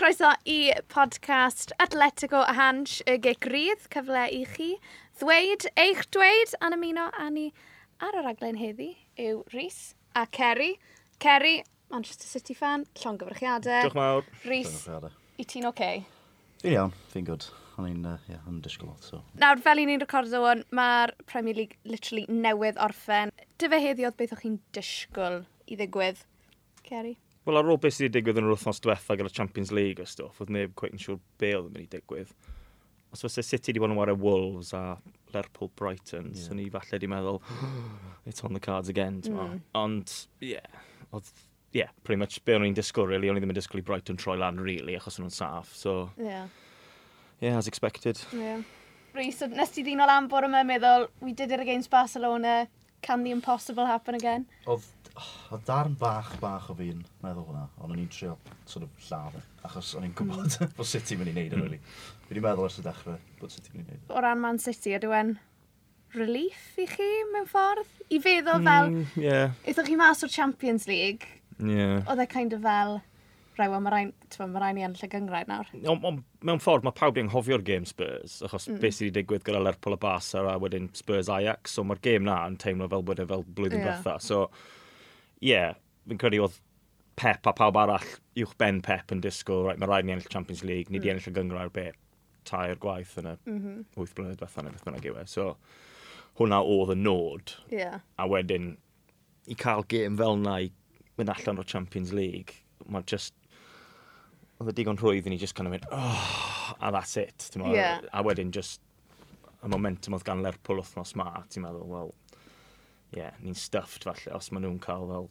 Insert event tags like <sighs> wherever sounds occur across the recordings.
Croeso i podcast Atletico a Hans y Gegrydd, cyfle i chi ddweud eich dweud a'n ymuno a ni ar y raglen heddi yw Rhys a Kerry. Kerry, Manchester City fan, llon gyfrichiadau. Diolch mawr. Rhys, i ti'n oce? Okay? Fi'n iawn, fi'n gwrdd. Ond uh, yeah, yn disgwyl lot. So. Nawr, fel i ni'n recordo o'n, mae'r Premier League literally newydd orffen. Dyfe heddi oedd beth o'ch chi'n disgwyl i ddigwydd, Kerry? Wel, ar ôl beth sydd wedi digwydd yn yr wythnos diwetha gyda Champions League a stwff, oedd neb quite yn siŵr be oedd yn mynd i digwydd. Os fysa City wedi bod yn wario Wolves a Lerpool Brighton, yeah. so ni falle wedi meddwl, <gasps> it's on the cards again. Mm. Ond, yeah, oedd yeah, pretty much be o'n i'n disgwyl, really. O'n i ddim yn disgwyl i Brighton troi lan, really, achos o'n nhw'n saff. So, yeah. yeah, as expected. Yeah. Rhys, nes ti ddyn o lan bore yma meddwl, we did it against Barcelona, Can the impossible happen again? Oedd oedd oh, darn bach bach o fi'n meddwl hwnna, ond o'n i'n trio sort of lladd e, achos o'n i'n gwybod mm. <laughs> bod City mynd i wneud yn really. Fi wedi meddwl ers y dechrau bod City mynd i wneud. E. O ran Man City, ydy e'n relief i chi mewn ffordd? I feddwl hmm, fel, mm, yeah. eithaf chi mas o'r Champions League, yeah. oedd e kind of fel, cyfrau, wel mae rhaid ma rhaid ni yn llygyngrau nawr. O, o, mewn ffordd, mae pawb yn hofio'r game Spurs, achos mm. beth sydd wedi digwydd gyda Lerpol a Barca a wedyn Spurs Ajax, so mae'r game na yn teimlo fel bod e fel blwyddyn yeah. diwetha. So, ie, yeah, fi'n credu oedd Pep a pawb arall uwch ben Pep yn disgwyl, right, mae rhaid ni ennill Champions League, ni mm. di ennill y gyngrau'r beth tair gwaith yn y mm -hmm. 8 blynedd diwetha neu beth bynnag yw e. So, hwnna oedd y nod. Yeah. A wedyn, i cael gêm fel na i mynd allan o'r Champions League, mae just oedd y digon rhwydd i ni just kind of mynd, oh, a that's it. Yeah. A wedyn just y momentum oedd gan Lerpwl wythnos ma, ti'n meddwl, well, yeah, ni'n stuffed falle, os maen nhw'n cael fel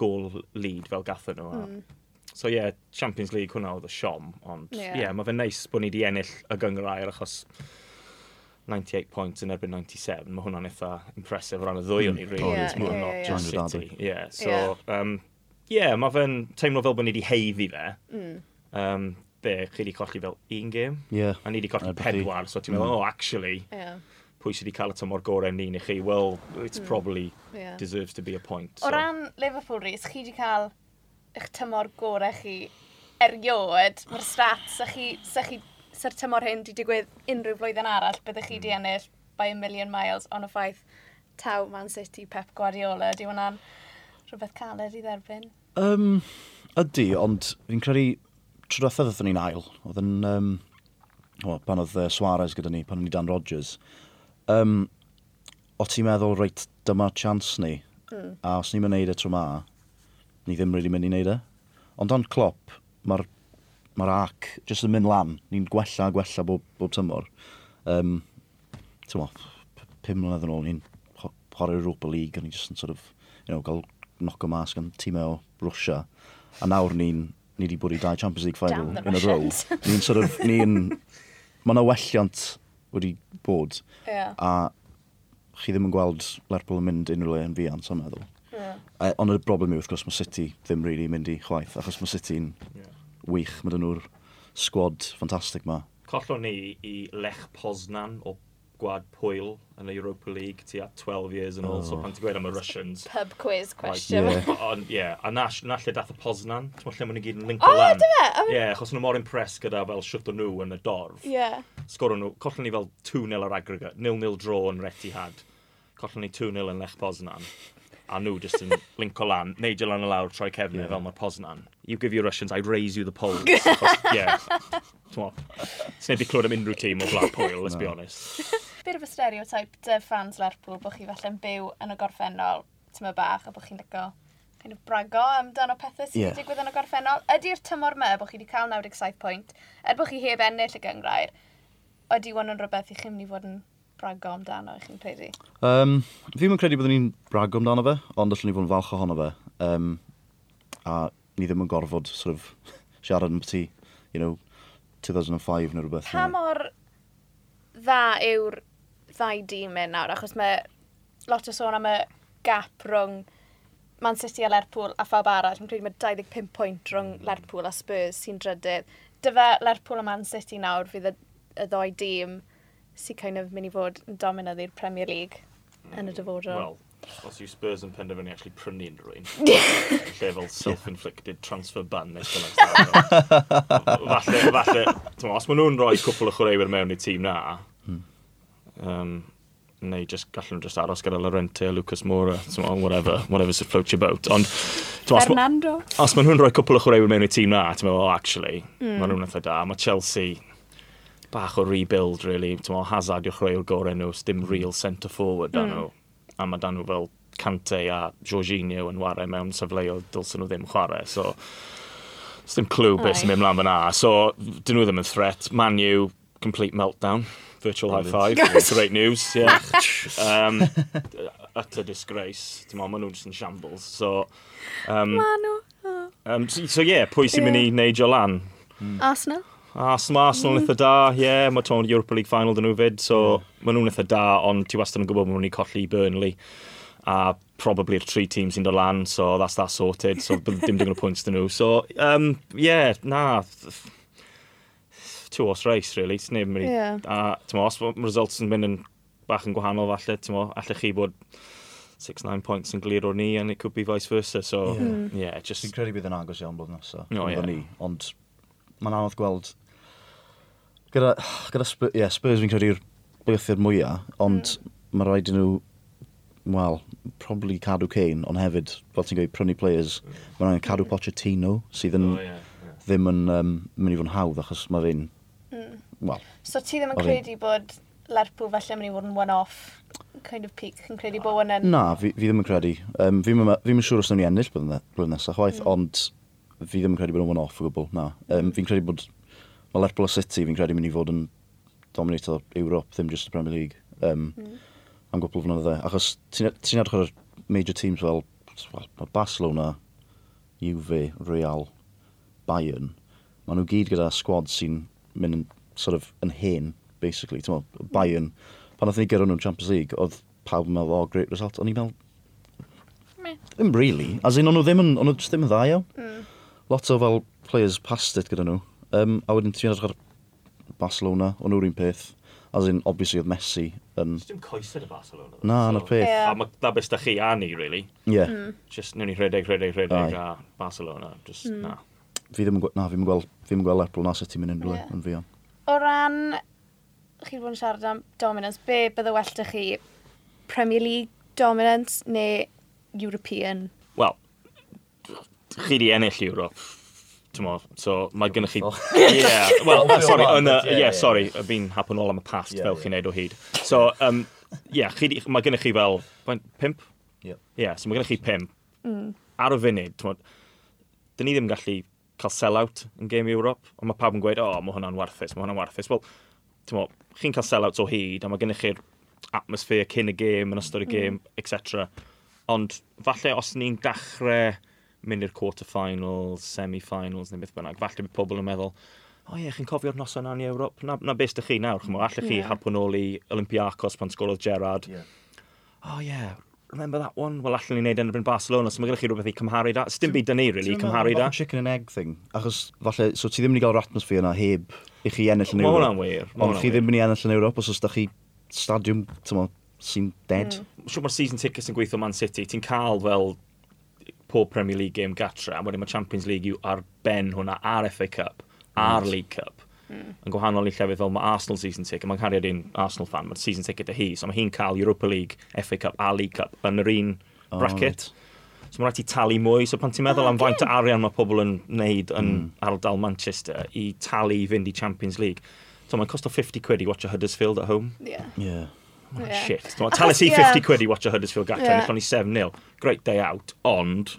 gol lead fel gathen nhw. Mm. So ie, yeah, Champions League hwnna oedd y siom, ond ie, yeah. yeah, mae fe'n neis bod ni wedi ennill y gyngrair achos 98 points yn erbyn 97, mae hwnna'n eitha impressive o ran y ddwy o'n i, really. Yeah, it's yeah, not yeah, just yeah. City. Yeah, so, yeah, um, yeah mae fe'n teimlo fel bod ni wedi heiddi fe. Mm um, be, chi wedi colli fel un gêm. Yeah. A ni wedi colli pedwar, so ti'n mm. meddwl, mm. oh, actually, yeah. pwy sydd wedi cael y tymor gorau ni neu chi, well, it's mm. probably yeah. deserves to be a point. So. O ran Liverpool Rhys, chi wedi cael eich tymor gorau chi erioed, mae'r stats, sa chi, sa chi, sa'r tymor hyn wedi digwydd unrhyw flwyddyn arall, byddwch chi wedi mm. ennill by a million miles on y ffaith taw Man City Pep Guardiola. Di hwnna'n rhywbeth caled i dderbyn? Um, ydy, ond fi'n credu trwy diwethaf ddothon ni'n ail, oedd yn, um, o, pan oedd uh, Suarez gyda ni, pan oedd ni Dan Rodgers, um, o ti'n meddwl, reit, dyma chance ni, mm. a os ni'n mynd i wneud e tro ma, ni ddim really mynd i neud e. Ond ond clop, mae'r ma ac jyst yn mynd lan, ni'n gwella a gwella bob, bob tymor. Um, ti'n mo, pum mlynedd yn ôl, ni'n horri'r Europa League, a ni'n just yn sort of, you know, gael knock o mas gan tîmau o Russia. A nawr ni'n ni wedi bwrdd i dau Champions League final in a row. <laughs> Ni'n sort of, ni'n... Mae yna welliant wedi bod. Yeah. A chi ddim yn gweld Lerpwl yn mynd unrhyw le yn fian, sa'n meddwl. Yeah. Ond y broblem yw, wrth gwrs, mae City ddim really mynd i chwaith, achos mae City'n yeah. wych. Mae dyn nhw'r sgwad ffantastig ma. Collo ni i Lech Poznan o gwad pwyl yn y Europa League tu at 12 years yn ôl, oh. so pan ti'n gweud am y Russians. Pub quiz question. Like, yeah. on, yeah. A na, na lle dath y Poznan, ti'n mwyn lle maen nhw gyd yn linko oh, lan. O, dyma! Ie, yeah, achos nhw mor impress gyda fel siwto nhw yn y dorf. Yeah. Sgoron nhw, collen ni fel 2-0 ar aggregate, 0-0 draw yn Retihad. Collen ni 2-0 yn Lech Poznan a nhw just yn <laughs> linko lan, neidio lan y lawr, troi cefnau yeah. fel mae'r Poznan. You give you Russians, I raise you the Poles. yeah. Ti'n neud i clywed am unrhyw tîm o Black Poel, let's no. be honest. <laughs> Bit of a stereotype dy uh, fans Lerpwl bod chi falle'n byw yn y gorffennol, ti'n tyma bach, a bod chi'n lygo kind of brago amdano pethau sydd yeah. wedi digwydd yn y gorffennol. Ydy'r tymor me bod chi wedi cael 97 pwynt, er bod chi heb ennill y gyngrair, ydy hwn yn rhywbeth i chi'n mynd i fod yn brago amdano, chi'n credu? Um, fi ddim yn credu byddwn ni'n brago amdano fe, ond allwn ni fod yn falch ohono fe. Um, a ni ddim yn gorfod sort of, <laughs> siarad yn ambyty, you know, 2005 neu rhywbeth. Pa mor dda yw'r ddau dîm yn nawr, achos mae lot o sôn am y gap rhwng Man City a Lerpwl a phawb arall. Dwi'n credu mae 25 pwynt rhwng mm. Lerpwl a Spurs sy'n drydydd. Dyfa Lerpwl a Man City nawr fydd y, y ddoi dîm sy'n kind of mynd i fod yn dominyddu'r Premier League mm. yn y mm, dyfodol. Wel, os yw Spurs yn penderfynu actually prynu unrhyw un, <laughs> lle fel self-inflicted transfer ban neu fel <laughs> Falle, falle, os maen nhw'n rhoi cwpl o chwaraewyr mewn i tîm na, um, neu just gallen nhw just aros gyda Lorente, Lucas Moura, tmo, whatever, whatever's to float your boat. Ond, tmo, Fernando. Os maen nhw'n rhoi cwpl o chwaraewyr mewn i tîm na, ti'n meddwl, oh, actually, mm. maen nhw'n eitha da. Mae Chelsea bach o rebuild, really. Tymo, Hazard yw'r chwaraewr gorau nhw, dim mm. real centre forward dan mm. nhw. A mae dan nhw fel Cante a Jorginho yn wario mewn sefleoedd dylsyn nhw ddim chwarae. So, dim clw beth sy'n mynd mlaen fyna. So, dyn nhw ddim yn threat. Man U, complete meltdown. Virtual high five. Great news. Yeah. <laughs> um, utter disgrace. Ti'n maen nhw'n just yn shambles. So, um, Ma nhw. Oh. Um, so, so, yeah, pwy sy'n yeah. mynd i neidio lan? Mm. Arsenal. Arsenal, Arsenal yn eitha da, ie, yeah, mae ton Europa League final dyn nhw fyd, so yeah. maen nhw'n eitha da, ond ti wastad yn gwybod maen nhw'n i colli Burnley a probably tri tîm sy'n dod lan, so that's that sorted, so dim digon o pwynt dyn nhw. So, um, yeah, na, two horse race, really. Ti'n neb yn mynd i... Yeah. A, ti'n mo, os mae results yn mynd yn bach yn gwahanol falle, ti'n mo, allech chi bod 6-9 points yn glir o'r ni, and it could be vice versa, so, yeah, yeah just... Fi'n credu bydd yn agos iawn blwyddyn nesaf. No, yeah. Ni, ond, mae'n anodd gweld Gyda, gyda Spurs, yeah, Spurs fi'n credu'r bwythyr mwyaf, ond mm. mae rhaid i nhw, wel, probably cadw Kane, ond hefyd, fel ti'n gweud, prynu players, mm. mae rhaid cadw Pochettino, sydd yn, oh, yeah, yeah. ddim yn um, mynd i fod yn hawdd, achos mae fi'n, mm. wel... So ti ddim yn credu bod Lerpwl falle mynd i fod yn one-off kind of peak, yn credu bod yn... Na, fi, fi ddim yn credu. Um, fi ddim yn siŵr os wnawn ni ennill blwyddyn nesaf, chwaith, mm. ond fi ddim yn credu bod yn one-off o gwbl, na. Um, fi'n credu bod mae Lerpwl a City fi'n credu mynd i fod yn dominator Europe, ddim just y Premier League. Um, mm. Am gwbl fwnnw dde. Achos ti'n e- ti edrych ar major teams fel well, mae Barcelona, Juve, Real, Bayern. Maen nhw gyd gyda squad sy'n mynd yn, sort of, yn hen, basically. Ti'n meddwl, hmm. Bayern, pan oedd ni gyrra nhw'n Champions League, oedd pawb yn meddwl, oh, great result. O'n i'n meddwl, ddim really. As in, o'n nhw ddim yn, o'n nhw ddim yn dda iawn. Mm. Lot o fel players past it gyda nhw. Um, a wedyn ti'n edrych ar Barcelona, o'n nhw'r un peth. As in, obviously, oedd Messi yn... Dim coes yn y Barcelona. Na, so. na'r peth. Yeah. A mae na beth da chi a ni, really. Yeah. Mm. Just, newn ni rhedeg, rhedeg, rhedeg a Barcelona. Just, mm. na. Fi ddim yn gweld, na, fi ddim yn gweld, fi ddim yn gweld Lerpwl na sut ti'n mynd unrhyw yeah. yn fi am. O ran, chi wedi bod yn siarad am dominance, be bydde well da chi Premier League dominance neu European? Wel, chi di ennill Europe Tymo, so mae gennych chi... <laughs> yeah, well, uh, sorry, yn y, yeah, sorry, fi'n happen all am y past yeah, fel yeah. chi'n neud o hyd. So, um, yeah, chi, mae gennych chi fel, pimp? Yeah. yeah, so mae gennych chi pimp. Mm. Ar y funud, tymo, dyn ni ddim gallu cael sell-out yn Game Europe, ond mae pawb yn gweud, o, oh, mae hwnna'n warthus, mae hwnna'n warthus. Wel, tymo, chi'n cael sell-out o hyd, a mae gennych chi'r atmosffer cyn y game, yn ystod y game, mm. etc. Ond falle os ni'n dechrau mynd i'r quarter-finals, semi-finals, neu beth bynnag. Falle bydd pobl yn meddwl, o oh, ie, chi'n cofio'r noson yna i Ewrop? Na, na beth ydych chi nawr, chymod, allech chi yeah. harpwn ôl i Olympiacos pan sgolodd Gerard. Yeah. Oh, yeah, remember that one? Wel, allwn ni wneud yn erbyn Barcelona, so mae gennych chi rhywbeth i cymharu da. Dim byd yn ni, really, i cymharu da. chicken and egg thing, achos falle, so ti ddim yn cael yr atmosffer yna heb i chi ennill yn Ewrop. Mae hwnna'n wir. Ond chi ddim wedi ennill yn Ewrop, os oes da chi stadiwm, tymo, sy'n dead. Mm. Siwr mae'r season tickets yn gweithio Man City, ti'n cael fel pob Premier League game gatra, a wedyn mae Champions League yw ar ben hwnna ar FA Cup, ar League Cup. Mm. Yn gwahanol i llefydd fel mae Arsenal season ticket, mae'n cariad un Arsenal fan, mae'r season ticket y hi, so mae hi'n cael Europa League, FA Cup a League Cup yn yr un oh, bracket. Right. So mae'n rhaid i talu mwy, so pan ti'n meddwl oh, am faint o arian mae pobl yn neud yn mm. ardal Manchester i talu i fynd i Champions League, so mae'n costo 50 quid i watch a Huddersfield at home. Yeah. yeah. Oh, yeah. shit. So, talu si 50 yeah. quid i watch a Huddersfield Gacan, yeah. ni 7-0. Great day out, ond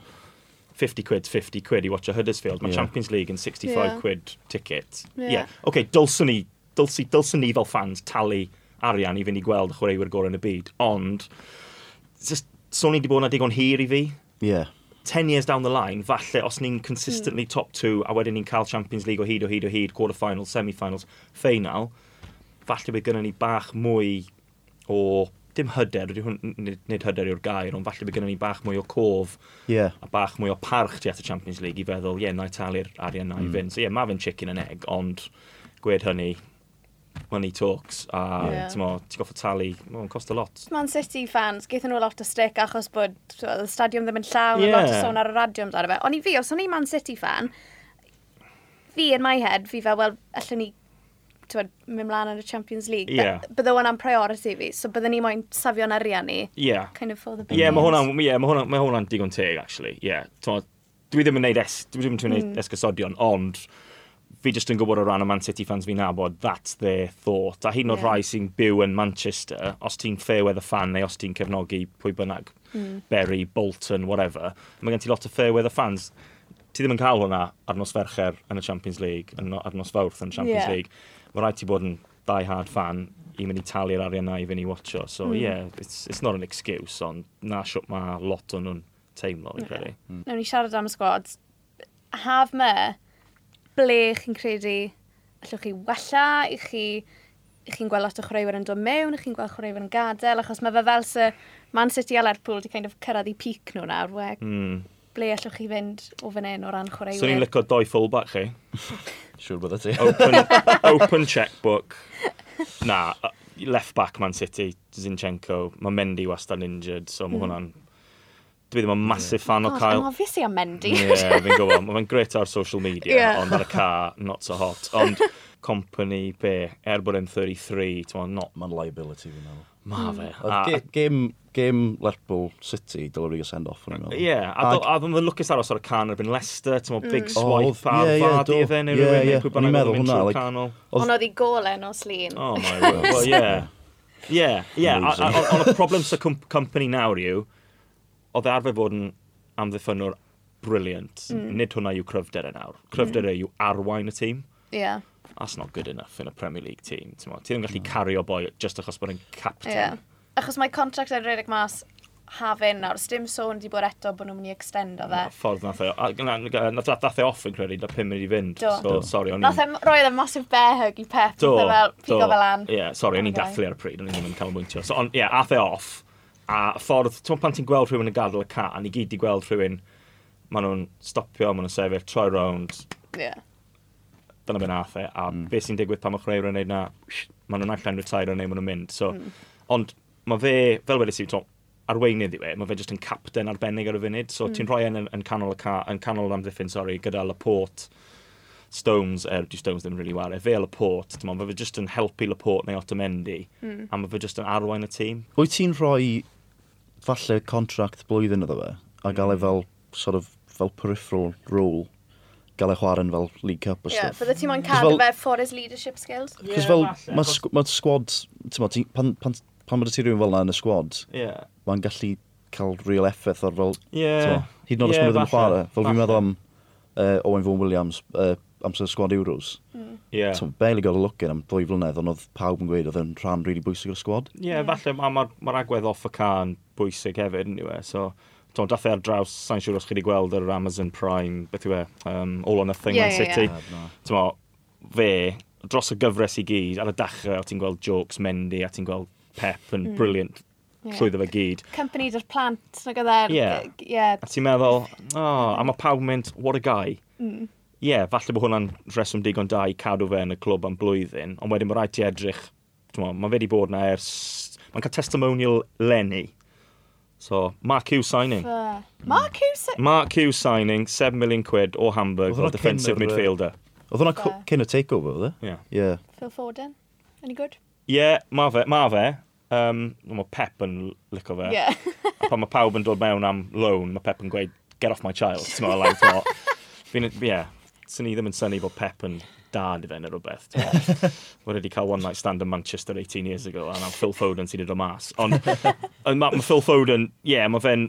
50 quid, 50 quid i watch a Huddersfield. Mae yeah. Champions League yn 65 yeah. quid ticket. Yeah. yeah. OK, dylswn ni, dylswn, dylswn ni fel fans talu arian i fynd i gweld y chwaraewyr gorau yn y byd, ond just, so ni wedi bod yna digon hir i fi. Yeah. 10 years down the line, falle, os ni'n consistently mm. top 2 a wedyn ni'n cael Champions League o hyd o hyd o hyd, quarter-finals, semi-finals, final, falle bydd gynnu ni bach mwy o dim hyder, wedi hwn, nid hyder yw'r gair, ond falle bydd gennym ni bach mwy o cof yeah. a bach mwy o parch tu at y Champions League i feddwl, ie, yeah, na i talu'r arian na i mm. fynd. So ie, yeah, mae fe'n chicken and egg, ond gwed hynny, money talks, a yeah. ti'n goffa talu, mae'n cost a lot. Man City fans, geithon nhw lot o stick achos bod y stadiwm ddim yn llawn, yeah. lot o sôn ar y radio amdano fe. Ond i fi, os o'n i Man City fan, fi in my head, fi fel, wel, allan ni twed, mynd mlaen yn y Champions League. Yeah. Bydde hwnna'n priority fi, so bydde ni moyn safio'n arian ni. Yeah. Kind of for the big Yeah, mae hwnna'n yeah, ma hwnna, ma hwnna digon teg, actually. Yeah. Dwi ddim yn gwneud es, dwi ddim yn gwneud mm. esgysodion, ond fi jyst yn gwybod o ran y Man City fans fi'n nabod, that's their thought. A hyn o'r yeah. rhai sy'n byw yn Manchester, os ti'n fairweather fan neu os ti'n cefnogi pwy bynnag, mm. Berry, Bolton, whatever, mae gen ti lot o fairweather fans ti ddim yn cael hwnna ar nos fercher yn y Champions League, yn, ar nos fawrth yn y Champions yeah. League mae rhaid ti bod yn die hard fan i mynd i talu'r arian na i fynd i watcho. So, mm. yeah, it's, it's not an excuse, ond na siwp mae lot o'n nhw'n teimlo, i credu. Yeah. Mm. Nawr ni siarad am y sgwad. Haf me, ble chi'n credu allwch chi wella, i chi chi'n gweld lot o chwaraewyr yn dod mewn, chi'n gweld chwaraewyr yn gadael, achos mae fe fel se Man City a Lerpool wedi kind of cyrraedd i peak nhw nawr, wec. Mm ble allwch chi fynd o fan hyn o ran chwaraewyr. So ni'n licio doi fullback chi. <laughs> Siwr bod ti. Open, <laughs> open checkbook. Na, uh, left back Man City, Zinchenko, mae Mendy wastad injured, so mae mm. hwnna'n... Dwi ddim yn massive fan o Kyle. I'm obviously a Mendy. Ie, yeah, fi'n gwybod. Mae'n gret ar social media, yeah. ond ar y car, not so hot. Ond <laughs> company, be, er bod yn 33, not... Mae'n liability, fi'n meddwl. Ma hmm. fe. Oedd gêm game Lerpwl City, dylwn i send off yn ymwneud. Ie, a ddim yn lwcus aros ar y can erbyn Leicester, ti'n mm. big swipe ar yeah, yeah, fadi efe neu rhywun, neu pwy bynnag oedd yn mynd trwy'r canol. Ond oedd i golen o slin. Oh my word, <laughs> well, yeah. Yeah, yeah, ond y problem sy'n company nawr yw, oedd e arfer fod yn amddiffynwr briliant. Mm. Nid hwnna yw cryfderau e nawr. Hmm. Cryfderau mm. E yw arwain y tîm. Yeah that's not good enough in a Premier League team. Ti ddim yn gallu hmm. cario boi just achos bod yn captain. Yeah. Achos mae contract yn redeg mas hafen nawr, dim sôn di bod eto bod nhw'n mynd i extend o fe. Na, ffordd nath e, nath e off yn credu, na pum mynd i fynd. Do. So, sorry, o'n i'n... Nath e roedd yn massive bear hug i Pep, do, e fel, pigo fel an. Ie, yeah, sorry, o'n i'n dathlu ar y pryd, o'n i'n mynd cael mwyntio. So, ond, ie, yeah, ath e off, a ffordd, ti'n pan ti'n gweld rhywun yn gadael y ca, a ni gyd i gweld rhywun, maen nhw'n stopio, maen nhw'n sefyll, troi rownd, yeah dyna be nath e, a mm. beth sy'n digwydd pan mae chwaraewyr yn neud na, maen nhw'n allan retire neu maen nhw'n mynd. So, mm. Ond mae fe, fel wedi si, arweinydd i we, mae fe jyst yn capten arbennig ar y funud, so mm. ti'n hmm. rhoi yn, yn, canol y ca, yn canol amddiffyn, sorry, gyda Laporte, Stones, er, di Stones ddim really ware, fe Laporte, ti'n mae fe jyst yn helpu Laporte neu Otamendi, mm. a mae fe jyst yn arwain y tîm. Wyt ti'n rhoi falle contract blwyddyn iddo fe, a hmm. gael e fel, sort of, fel peripheral role gael ei chwarae'n fel League Cup o yeah, stuff. Ie, bydde ti'n moyn cadw fe for his leadership skills. Cos yeah, fel, mae sg ma squad, ti'n ti, pan, pan, pan bod ti rhywun fel na yn y squad, yeah. mae'n gallu cael real effaith o'r fel, yeah. hyd yn oed os yeah, yn chwarae. Fel fi'n meddwl am uh, Owen Vaughan Williams, uh, amser squad Euros. Mm. Yeah. So, barely got a look am ddwy flynedd, ond oedd pawb yn gweud oedd yn rhan really bwysig o'r squad. Ie, yeah, yeah. falle mae'r ma, ma agwedd off y can bwysig hefyd, anyway, e? so to, dath e ar draws, sa'n siŵr os chi wedi gweld yr Amazon Prime, beth yw e, um, All or Nothing yeah, Man City. Yeah, yeah. Tyma, fe, dros y gyfres i gyd, ar y dachrau, o ti'n gweld jokes, Mendy, a ti'n gweld Pep yn mm. brilliant yeah. trwyddo fe gyd. Company dy'r plant, na gyda'r... er... Yeah. yeah. A ti'n meddwl, oh, a mae pawb mynd, what a guy. Mm. Ie, yeah, falle bod hwnna'n reswm digon da i cadw fe yn y clwb am blwyddyn, ond wedyn mae rhaid ti edrych, mae fe wedi bod na ers... Mae'n cael testimonial Lenny, So, Mark Hughes signing. Fair. Mark Hughes... Mark Hughes signing, 7 million quid o Hamburg, o defensive midfielder. Oedd hwnna cyn y takeover, oedd e? Yeah. yeah. Phil Foden, any good? Yeah, ma fe, ma fe. Um, mae Pep yn lico fe. Yeah. <laughs> a pan mae pawb yn dod mewn am loan, mae Pep yn gweud, get off my child. Ti'n meddwl, like, <laughs> Fi'n, yeah, sy'n ni ddim yn syni bod Pep yn dad i fe neu rhywbeth. <laughs> Wedi wedi cael one night stand yn Manchester 18 years ago, a nawr Phil Foden sy'n dod o mas. Ond <laughs> mae ma Phil Foden, ie, yeah, mae fe'n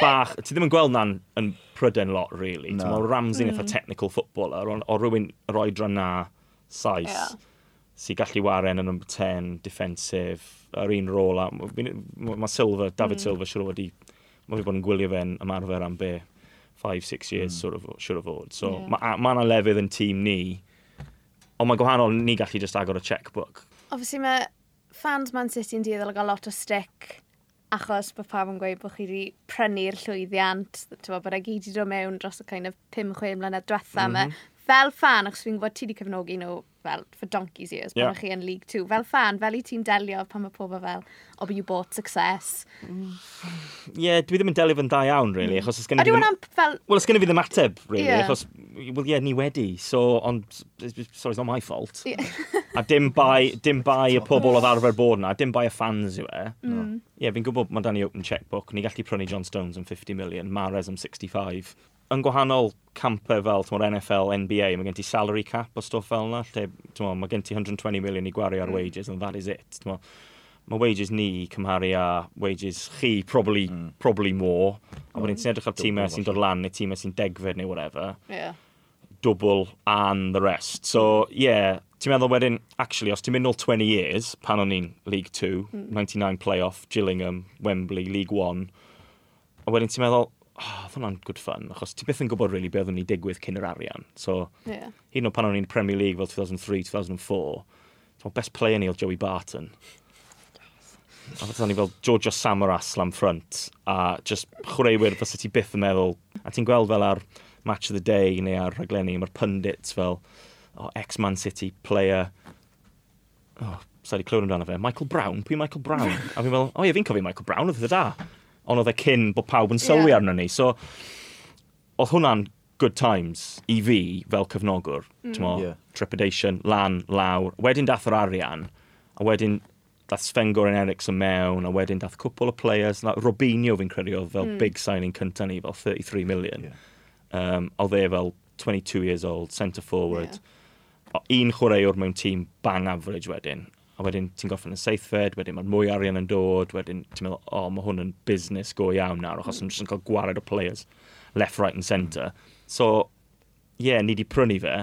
bach, ti ddim yn gweld na'n yn pryden lot, really. No. Mae Ramsey'n mm. eitha technical footballer, ond o rhywun yr oedran na, saes, yeah. sy'n gallu waren yn number 10, defensif, yr un rôl. Mae Silva, David mm. Silva, siwr o wedi, mae fi bod yn gwylio fe'n ymarfer am be, 5-6 years, mm. sort of, siwr o fod. So yeah. mae ma yna lefydd yn tîm ni, Ond mae gwahanol ni gallu just agor y checkbook. Obviously mae fans Man City yn dieddol o gael lot o stick achos bod pawb yn gweud bod chi wedi prynu'r llwyddiant, bod e gyd i dod mewn dros y kind of 5-6 mlynedd diwetha mm -hmm. Fel fan, achos fi'n gwybod ti wedi cefnogi nhw fel, for donkey's years, pan yeah. chi yn League 2. Fel fan, fel i ti'n delio pan mae pobl fel, o you bought success. Mm. Ie, yeah, dwi ddim yn delio fy'n da iawn, really, mm. achos achos... Ydw i'n am fel... Wel, ysgen i ddim ateb, really, yeah. achos, well, yeah, ni wedi, so, ond, sorry, it's not my fault. Yeah. <laughs> a dim bai, dim bai y pobl oedd arfer bod na, dim bai y fans yw e. Mm. Yeah, fi'n gwybod mae Danny open checkbook, ni gallu prynu John Stones yn 50 million, Mares am 65, yn gwahanol campau fel tmor, NFL, NBA, mae gen ti salary cap o stwff fel yna, lle mae gen ti 120 million i gwario ar mm. wages, and that is it. Tmor. Mae wages ni cymharu a wages chi, probably, mm. probably more. A wedyn mm. ti'n edrych ar tîmau sy'n dod lan neu tîmau sy'n degfed neu whatever. Yeah. Double and the rest. So, yeah, ti'n meddwl wedyn, actually, os ti'n mynd 20 years, pan o'n i'n League 2, mm. 99 playoff, Gillingham, Wembley, League 1, a wedyn ti'n meddwl, oh, hwnna'n good fun, achos ti byth yn gwybod really beth oeddwn ni digwydd cyn yr arian. So, yeah. hyn o pan o'n i'n Premier League fel 2003-2004, so best player ni oedd Joey Barton. A fath ni fel George Samaras lam front, a just chwreuwyr fysa ti byth yn meddwl. A ti'n gweld fel ar Match of the Day neu ar rhaglenni, mae'r pundits fel, oh, ex-Man City player, oh, sa i clywed amdano fe, Michael Brown, pwy Michael Brown? a fi'n fel, o oh, ie, fi'n cofio Michael Brown, oedd y da ond oedd e cyn bod pawb yn sylwi yeah. arno ni. So, oedd hwnna'n good times i fi fel cyfnogwr. Mm. Yeah. Trepidation, lan, lawr. Wedyn dath yr arian, a wedyn dath Sfengor yn Ericsson mewn, a wedyn dath cwpl o players. Na, Robinho fi'n credu oedd fel mm. big signing cynta ni, fel 33 million. Yeah. Um, oedd e fel 22 years old, centre forward. Yeah. O, un chwaraewr mewn tîm bang average wedyn, a wedyn ti'n goffi'n yn seithfed, wedyn mae'r mwy arian yn dod, wedyn ti'n meddwl, o, oh, mae hwn yn busnes go iawn nawr, achos mm. yn cael gwared o players left, right and centre. Hmm. So, ie, yeah, ni di prynu fe,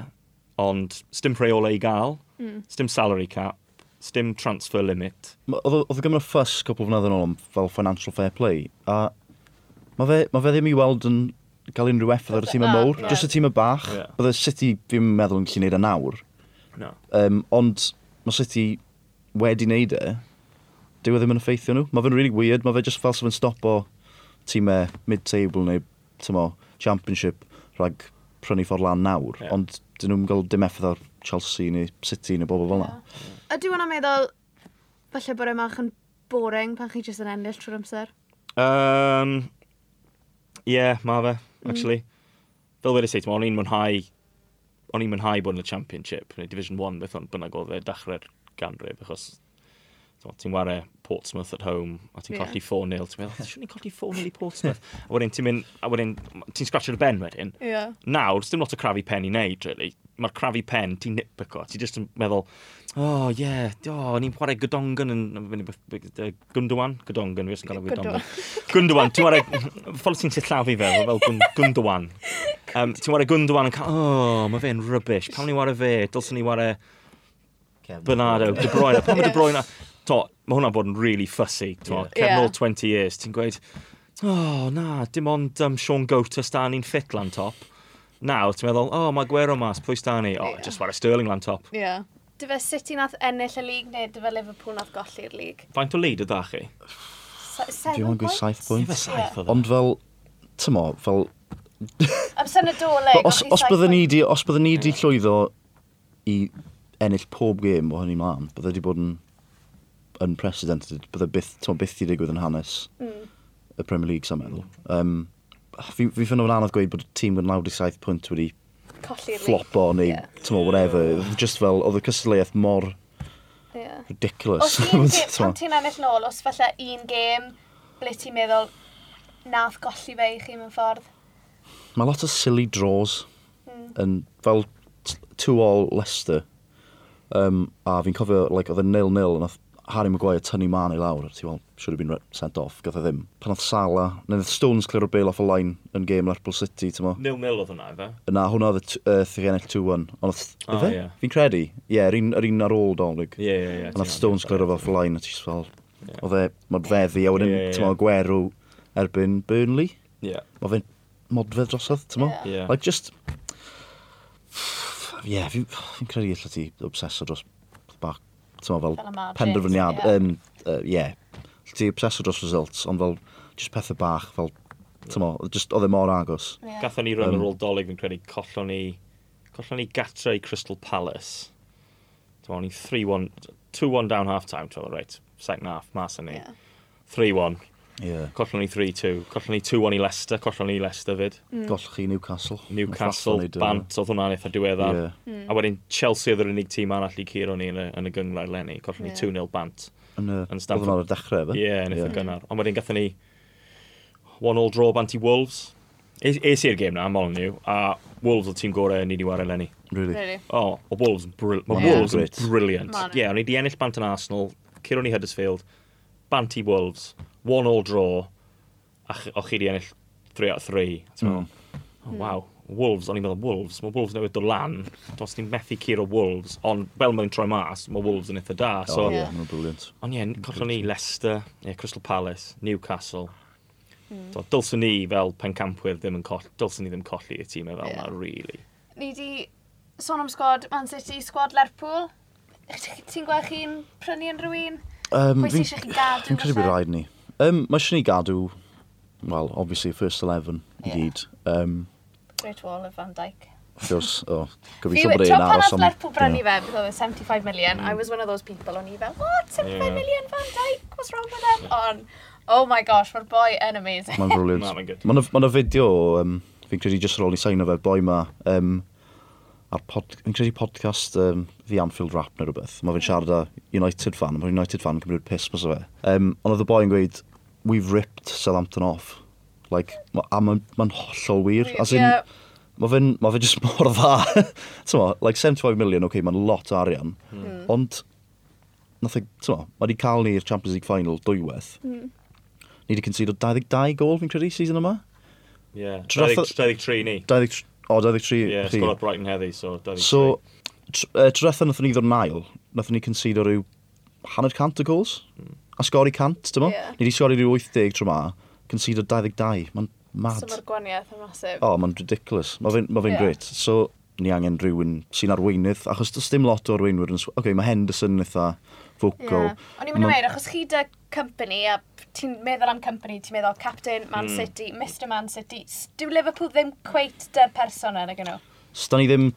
ond stym rheola i gael, mm. stym salary cap, stym transfer limit. Oedd y gymryd ffys cwpl fnedd yn ôl fel financial fair play, a mae fe, ma fe ddim i weld yn cael unrhyw effaith ar y tîm y ah, mowr, jyst y tîm y bach. Yeah. Bydde City, fi'n meddwl, yn gallu gwneud y e nawr. No. Um, ond mae City wedi wneud e, dyw e ddim yn effeithio nhw. Mae fe'n really weird, mae fe just fel sef yn stop o tîmau mid-table neu tymo, championship rhag prynu ffordd lan nawr, yeah. ond dyn nhw'n gael dim effaith ar Chelsea neu City neu bobl fel yna. Yeah. Ydy hwnna'n meddwl, falle bod e'n mach yn boring pan chi jyst yn ennill trwy'r amser? Um, yeah, mae fe, mm. actually. Mm. Fel wedi seit, o'n i'n mwynhau o'n i'n mwynhau bod yn y Championship, neu Division 1, beth ond bynnag oedd e, dechrau'r ganrif, achos ti'n ware Portsmouth at home, a ti'n yeah. colli 4-0, ti'n meddwl, swn ni'n colli 4-0 i Portsmouth. <laughs> a wedyn ti'n mynd, a wedyn ti'n scratchio'r ben wedyn. Yeah. Nawr, dim lot o crafu pen i wneud, really. Mae'r crafu pen, ti'n nip y ti'n just yn meddwl, oh, yeah, oh, ni'n chwarae Gydongan yn, yn, Gundwan? Gydongan, fi os yn gael o Gydongan. Gundwan, <laughs> ti'n ware, ffordd ti'n sillafu fe, fel Gundwan. Um, <laughs> ti'n ware Gundwan yn cael, oh, mae fe'n rubbish, pam ni ware fe, dylsyn ni ware, Bernardo, De Bruyne, Pam mae De Bruyne... To, mae hwnna'n bod yn really fussy, to, yeah. cefn ôl 20 years, ti'n gweud, oh, na, dim ond um, Sean Gota stan i'n ffit lan top. Nawr, ti'n meddwl, oh, mae Gwero mas, pwy stan ni? Oh, yeah. just wara Sterling lan top. Yeah. Dy fe City nath ennill y lig, neu dy fe Liverpool nath golli'r lig? Faint o lead ydda chi? Dwi'n gwybod 7 points. Ond fel, tymo, fel... Amser nadolig. os, os byddwn ni di, os byddwn ni di llwyddo i ennill pob gêm o hynny mlaen, bydde wedi bod yn unprecedented, bydde byth, ti'n byth i digwydd yn hanes mm. y Premier League, sa'n meddwl. Um, fi, fi ffynno yn anodd gweud bod y tîm yn 97 pwynt wedi flopo neu, yeah. ti'n whatever. Just fel, oedd y cystadleuaeth mor yeah. ridiculous. Os <laughs> pan ti'n ennill nôl, os falle un gêm, ble ti'n meddwl, nath golli fe i chi mewn ffordd? Mae lot o silly draws. Mm. Yn, fel two all Leicester, Um, a fi'n cofio, like, oedd yn nil-nil, nath Harry Maguire tynnu man i lawr, ti wel, should have been sent off, gath e ddim. Pan oedd Sala, neu oedd Stones clear o bail off y line yn gêm Lerpwl City, ti'n mo? Nil-nil oedd hwnna, efe? Na, hwnna oedd y uh, thigenell 2-1. Ond ah, oedd, oh, efe? Fi'n credu? Ie, yeah, yr un, un ar ôl Dolig. Ie, ie, ie. Ond oedd Stones clear off y line, a ti'n fel, oedd e, modfeddi, a wedyn, yeah, yeah, ti'n mo, gwerw erbyn Burnley. Ie. Oedd e'n modfedd drosodd, ti'n mo? Ie. Like, just, ie, yeah, fi'n credu allan ti obseso dros bach, ti'n fel, fel penderfyniad. Ie, yeah. um, uh, yeah. ti obseso dros results, ond fel, just pethau bach, fel, ti'n mo, just oedd e mor agos. Yeah. Gatho ni rhan um, ar ôl dolyg, fi'n credu, collon ni, collon ni gatra i Crystal Palace. Ti'n ni 3-1, 2-1 down half-time, ti'n right, second half, mas yn ni. Yeah. 3-1, Yeah. Collon ni 3-2. Collon ni 2-1 i Leicester. Collon ni Leicester fyd. Mm. Gollch chi Newcastle. Newcastle, Newcastle bant, oedd hwnna'n eitha diweddar. Yeah. Mm. A wedyn Chelsea oedd yr unig tîm arall i curo ni yn y, yn y gyngor lenni. Collon yeah. ni 2-0 bant. Yn y... Yn Stamford. Oedd dechrau, fe? Ie, yeah, yn eitha yeah. gynnar. Ond wedyn gatho ni one-all draw bant i Wolves. Es i'r game na, mol olyn nhw. A Wolves oedd tîm gorau ni wedi wario lenni. Really? really? Oh, o Wolves yn brilliant. Mae Wolves yn brilliant. Ie, yeah, o'n i di ennill bant yn Arsenal. Curo ni Huddersfield. Bant i Wolves one all draw, a o chi di ennill 3 out 3. Mm. Oh, wow, Wolves, o'n i'n meddwl Wolves, mae Wolves newydd dod lan, dos ni'n methu curo Wolves, ond fel mae'n troi mas, mae Wolves yn eitha da. So, oh, yeah. yeah. brilliant. Ond ie, yeah, collon ni Leicester, yeah, Crystal Palace, Newcastle. Mm. So, dylswn ni fel pencampwyr ddim yn colli, dylswn ni ddim colli y tîmau fel yeah. na, really. Ni di sôn am sgwad Man City, sgwad Lerpool. Ti'n gweld chi'n prynu yn rhywun? Um, Pwy sy'n eisiau chi gael? Fi'n credu bod rhaid ni. Um, mae eisiau ni gadw, well, obviously, first 11 yeah. i gyd. Um, Great Wall of Van Dyke. Gwrs, o, oh, gobeithio bod ein aros am... Pan brynu fe, oedd e? 75 million, mm. I was one of those people, o'n i fel, what, 75 yeah. million Van Dyke, what's wrong with them? On, oh my gosh, mae'r boi yn amazing. Mae'n brilliant. <laughs> Mae'n good. Mae'n ma, fideo, um, fi'n credu ma, ma, sign ma, ma, ma, ma, ma, ma, ar pod, yn credu podcast um, The Anfield Rap neu rhywbeth. Mae fe'n siarad â United fan, mae United fan yn cymryd piss mas o fe. Um, ond oedd y boi yn gweud, we've ripped Southampton off. Like, ma, a mae'n ma hollol wir. As in, yeah. mae fe'n ma fe just <laughs> mor dda. Tyma, like 75 million, oce, okay, mae'n lot o arian. Mm. Ond, nath e, tyma, mae wedi cael ni'r Champions League final dwywaith. Mm. Ni wedi concedo 22 gol, fi'n credu, season yma. Ie, Yeah, 23 ni. 23 O, 23. Ie, yeah, sgol at Brighton heddi, so 23. So, tr uh, trwetha nath ni ddod yn ail, nath ni consider rhyw hanner cant o gols, mm. a sgori cant, dyma? Yeah. Ni wedi sgori rhyw 80 tro ma, consider 22, mae'n mad. So mae'r gwaniaeth yn masif. O, oh, mae'n ridiculous, mae fe'n ma fe yeah. great. So, ni angen rhywun sy'n arweinydd, achos does dim lot o arweinwyr yn... Oce, okay, mae Henderson eitha focal. Yeah. O'n i'n mynd i weir, achos chi da company, a ti'n meddwl am company, ti'n meddwl Captain, Man mm. City, Mr Man City, dyw Liverpool ddim cweit da'r person yna gyno? Sda ni ddim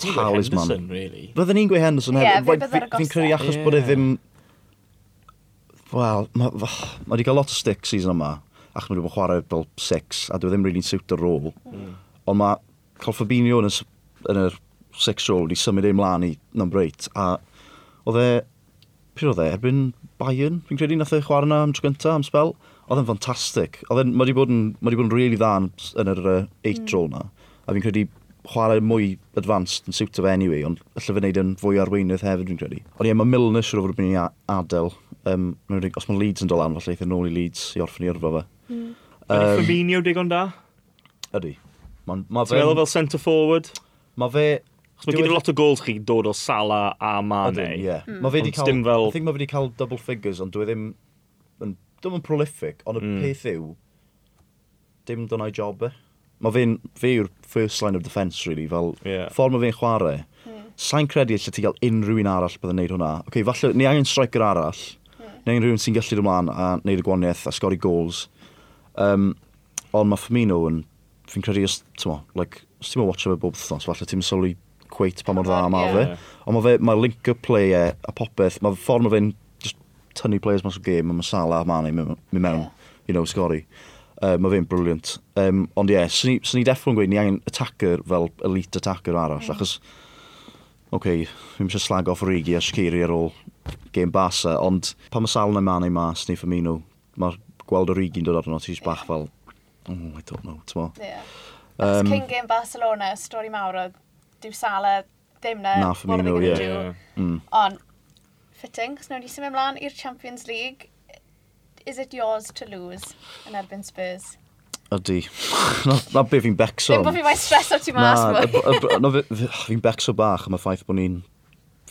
talisman. Henderson, really. Byddwn ni'n gweud Henderson hefyd. Yeah, Fi'n credu achos yeah. bod e ddim... Wel, mae ma wedi cael lot o stick season yma, ac mae wedi bod chwarae fel six, a dwi e ddim really'n siwt y rôl. Mm. Ond mae cael Fabinho yn y yn yr six role wedi symud ei mlaen i number 8 A oedd e, pryd oedd e, erbyn Bayern, fi'n credu nath e chwarae yna am tro gyntaf am spel, oedd e'n ffantastig. Oedd e'n, mae wedi bod yn, mae wedi bod yn really dda yn yr uh, 8 mm. role na. A fi'n credu chwarae mwy advanced yn siwt of anyway, ond allai fe wneud yn fwy arweinydd hefyd, fi'n credu. Ond ie, mae Milner siwr o fod yn mynd i adael. Um, os mae Leeds yn dod lan, falle eithaf nôl i Leeds i orffen i yrfa fe. Mm. Um, Fabinho digon da? Ydy. Mae'n... Ma Ti'n meddwl fel centre forward? mae fe... Chos mae gyda lot o gols chi dod o Sala a Mane. Ie. Yeah. Mm. Mae fe wedi cael... Fel... I think mae fe wedi cael double figures, ond dwi e ddim... Yn, e ddim yn prolific, ond y mm. peth yw... Dim dyna'i job e. Mae fe'n... Fe yw'r first line of defence, really. Fel yeah. ffordd mae fe'n chwarae. Mm. Sa'n credu lle ti gael unrhyw un arall bydd yn neud hwnna. Oce, okay, falle ni angen striker arall. Mm. Ni angen rhywun sy'n gallu ymlaen a neud y gwaniaeth a sgori goals. Um, ond mae Firmino yn fi'n credu, os ti'n like, os ti'n watcho fe bob thnos, falle ti'n sylwi cweit pa mor dda ma fe. Ond mae ma link-up play e, a popeth, mae ffordd mae fe'n just tynnu players mas o game, mae Masala a Mane mi mewn, you know, sgori. Uh, mae fe'n briliant. Um, ond ie, yeah, sy'n ni ni deffro'n gweud ni angen attacker fel elite attacker arall, mm. achos, oce, okay, fi'n eisiau slag off Rigi a Shkiri ar ôl game Barca, ond pa mae Sal na Mane mas, ni Firmino, mae'r gweld o Rigi'n dod arno, ti'n bach fel, oh, I don't know, t'mo. Ie. Yeah. Um, Cyn Game Barcelona, stori mawr o Dyw sala, ddim na. Na, Firmino, ie. Yeah. Mm. On, fitting, cos nhw'n i symud ymlaen i'r Champions League. Is it yours to lose yn erbyn Spurs? Ydy. na, na be fi'n becso. Ddim bod fi'n fain streso ti mas. Na, na fi'n becso bach am y ffaith bod ni'n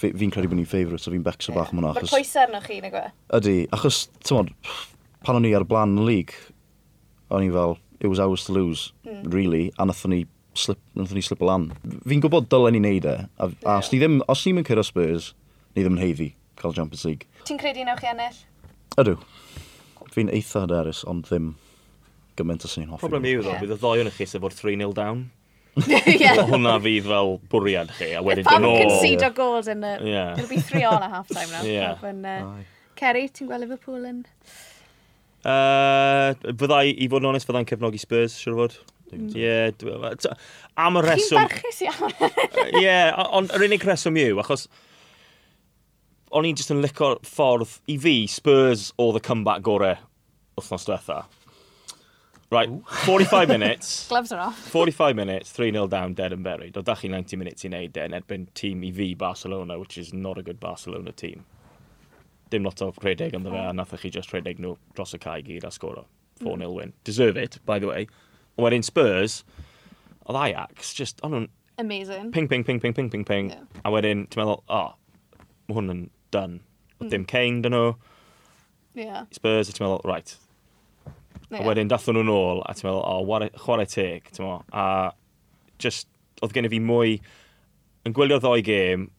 fi'n credu bod ni'n ffeifrwyd, so fi'n becso bach am hwnna. Mae'r pwysau arnoch chi, neu gwe? Ydy, achos, ti'n modd, pan o'n i ar blaen y lig, o'n i fel, it was ours to lose, mm. really, a nathon ni slip, nathon ni slip o lan. Fi'n gwybod dylen ni neud e, a, a os ni ddim, os ni'n cyrra Spurs, ni ddim yn heiddi cael Champions League. Ti'n credu nawch chi ennill? Ydw. Fi'n eitha hyderus, ond ddim gymaint os ni'n hoffi. Problem yw ddo, bydd y ddoi yn chi sef o'r 3-0 down. <laughs> yeah. hwnna fydd fel bwriad chi, a wedyn dyn nhw... Pam concede o gold yn y... Yeah. It'll be 3 on a half time now. <laughs> Yeah. When, uh, Kerry, ti'n gweld Liverpool yn... In... Uh, fyddai, i fod yn onest, fyddai'n cefnogi Spurs, siwr o fod. Mm. Ie, am y reswm... Chi'n barchus iawn. Ie, ond yr unig reswm yw, achos o'n i'n just yn licio ffordd, i fi, Spurs oedd y comeback gore wythnos diwetha. Right, 45 <laughs> minutes. Gloves are off. 45 minutes, 3-0 down, dead and buried. Oedd da chi 90 minutes i wneud den erbyn tîm i fi Barcelona, which is not a good Barcelona team dim lot o rhedeg ynddo fe, a nath chi just rhedeg nhw dros y cae gyd a sgoro. 4-0 mm. win. Deserve it, by the way. Ond wedyn Spurs, oedd Ajax, just, o'n nhw'n... Amazing. Ping, ping, ping, ping, ping, ping, ping. Yeah. A wedyn, ti'n meddwl, o, oh, mae hwn yn done. Oedd mm. dim Kane, dyn nhw. Yeah. Spurs, a ti'n meddwl, right. No, yeah. A wedyn, dathon nhw'n ôl, a ti'n meddwl, o, oh, chwarae teg, ti'n meddwl. A just, oedd gen i fi mwy, yn gwylio ddoi gêm,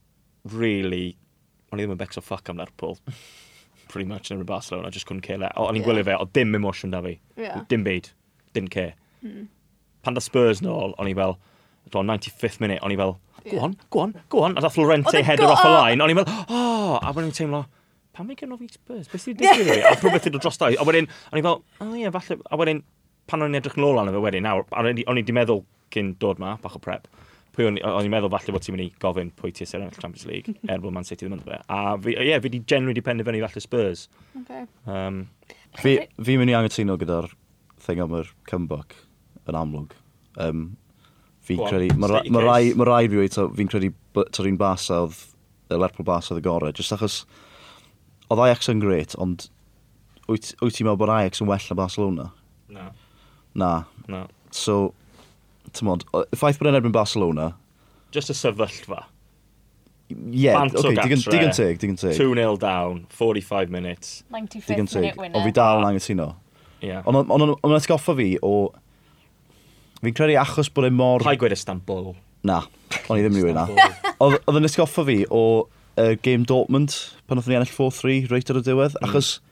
really o'n i ddim yn becso ffac am Lerpwl. Pretty much yn Barcelona, I just couldn't care less. O'n i'n yeah. gwylio fe, o dim emotion da fi. Yeah. Dim byd. Didn't care. Mm. Pan da Spurs nôl, o'n i fel, on 95th minute, o'n i fel, go on, go on, go on. A da Florente header off y line, o'n i fel, oh, a wedyn i'n teimlo, pan ni gynnu fi Spurs? Beth sydd wedi digwydd i? A rhywbeth i'n dros dau. A wedyn, o'n i fel, o oh, ie, yeah, falle, a wedyn, pan o'n i'n edrych yn ôl arno fe wedyn, nawr, o'n i wedi meddwl cyn dod ma, bach o prep pwy o'n o'n i'n meddwl falle bod ti'n mynd i gofyn pwy ti sy'n er ennill Champions League <laughs> er bod Man City ddim yn dweud. A fi, ie, yeah, fi wedi generally di penderfynu falle Spurs. Okay. Um, fi, fi'n mynd i angytuno gyda'r thing am yr comeback yn amlwg. Um, fi'n credu, mae ma rai, ma rai fi wedi, fi'n credu tor un bas oedd, y Lerpwl bas oedd y gorau, just achos oedd Ajax yn gret, ond wyt, wyt ti'n meddwl bod Ajax yn well na Barcelona? Na. Na. Na. So, tymod, y ffaith bod yn erbyn Barcelona... Just y sefyllfa. Ie, yeah, okay, digon, digon teg, digon teg. 2-0 down, 45 minutes. 95th minute winner. O fi dal yn angytuno. Yeah. Ond o'n atgoffa fi o... Fi'n credu achos bod e mor... Pai i gweud Istanbul? Na, o'n i ddim yn na. Oedd yn atgoffa fi o uh, game Dortmund pan oedd ni ennill 4-3 reit ar y diwedd, mm. achos... Mm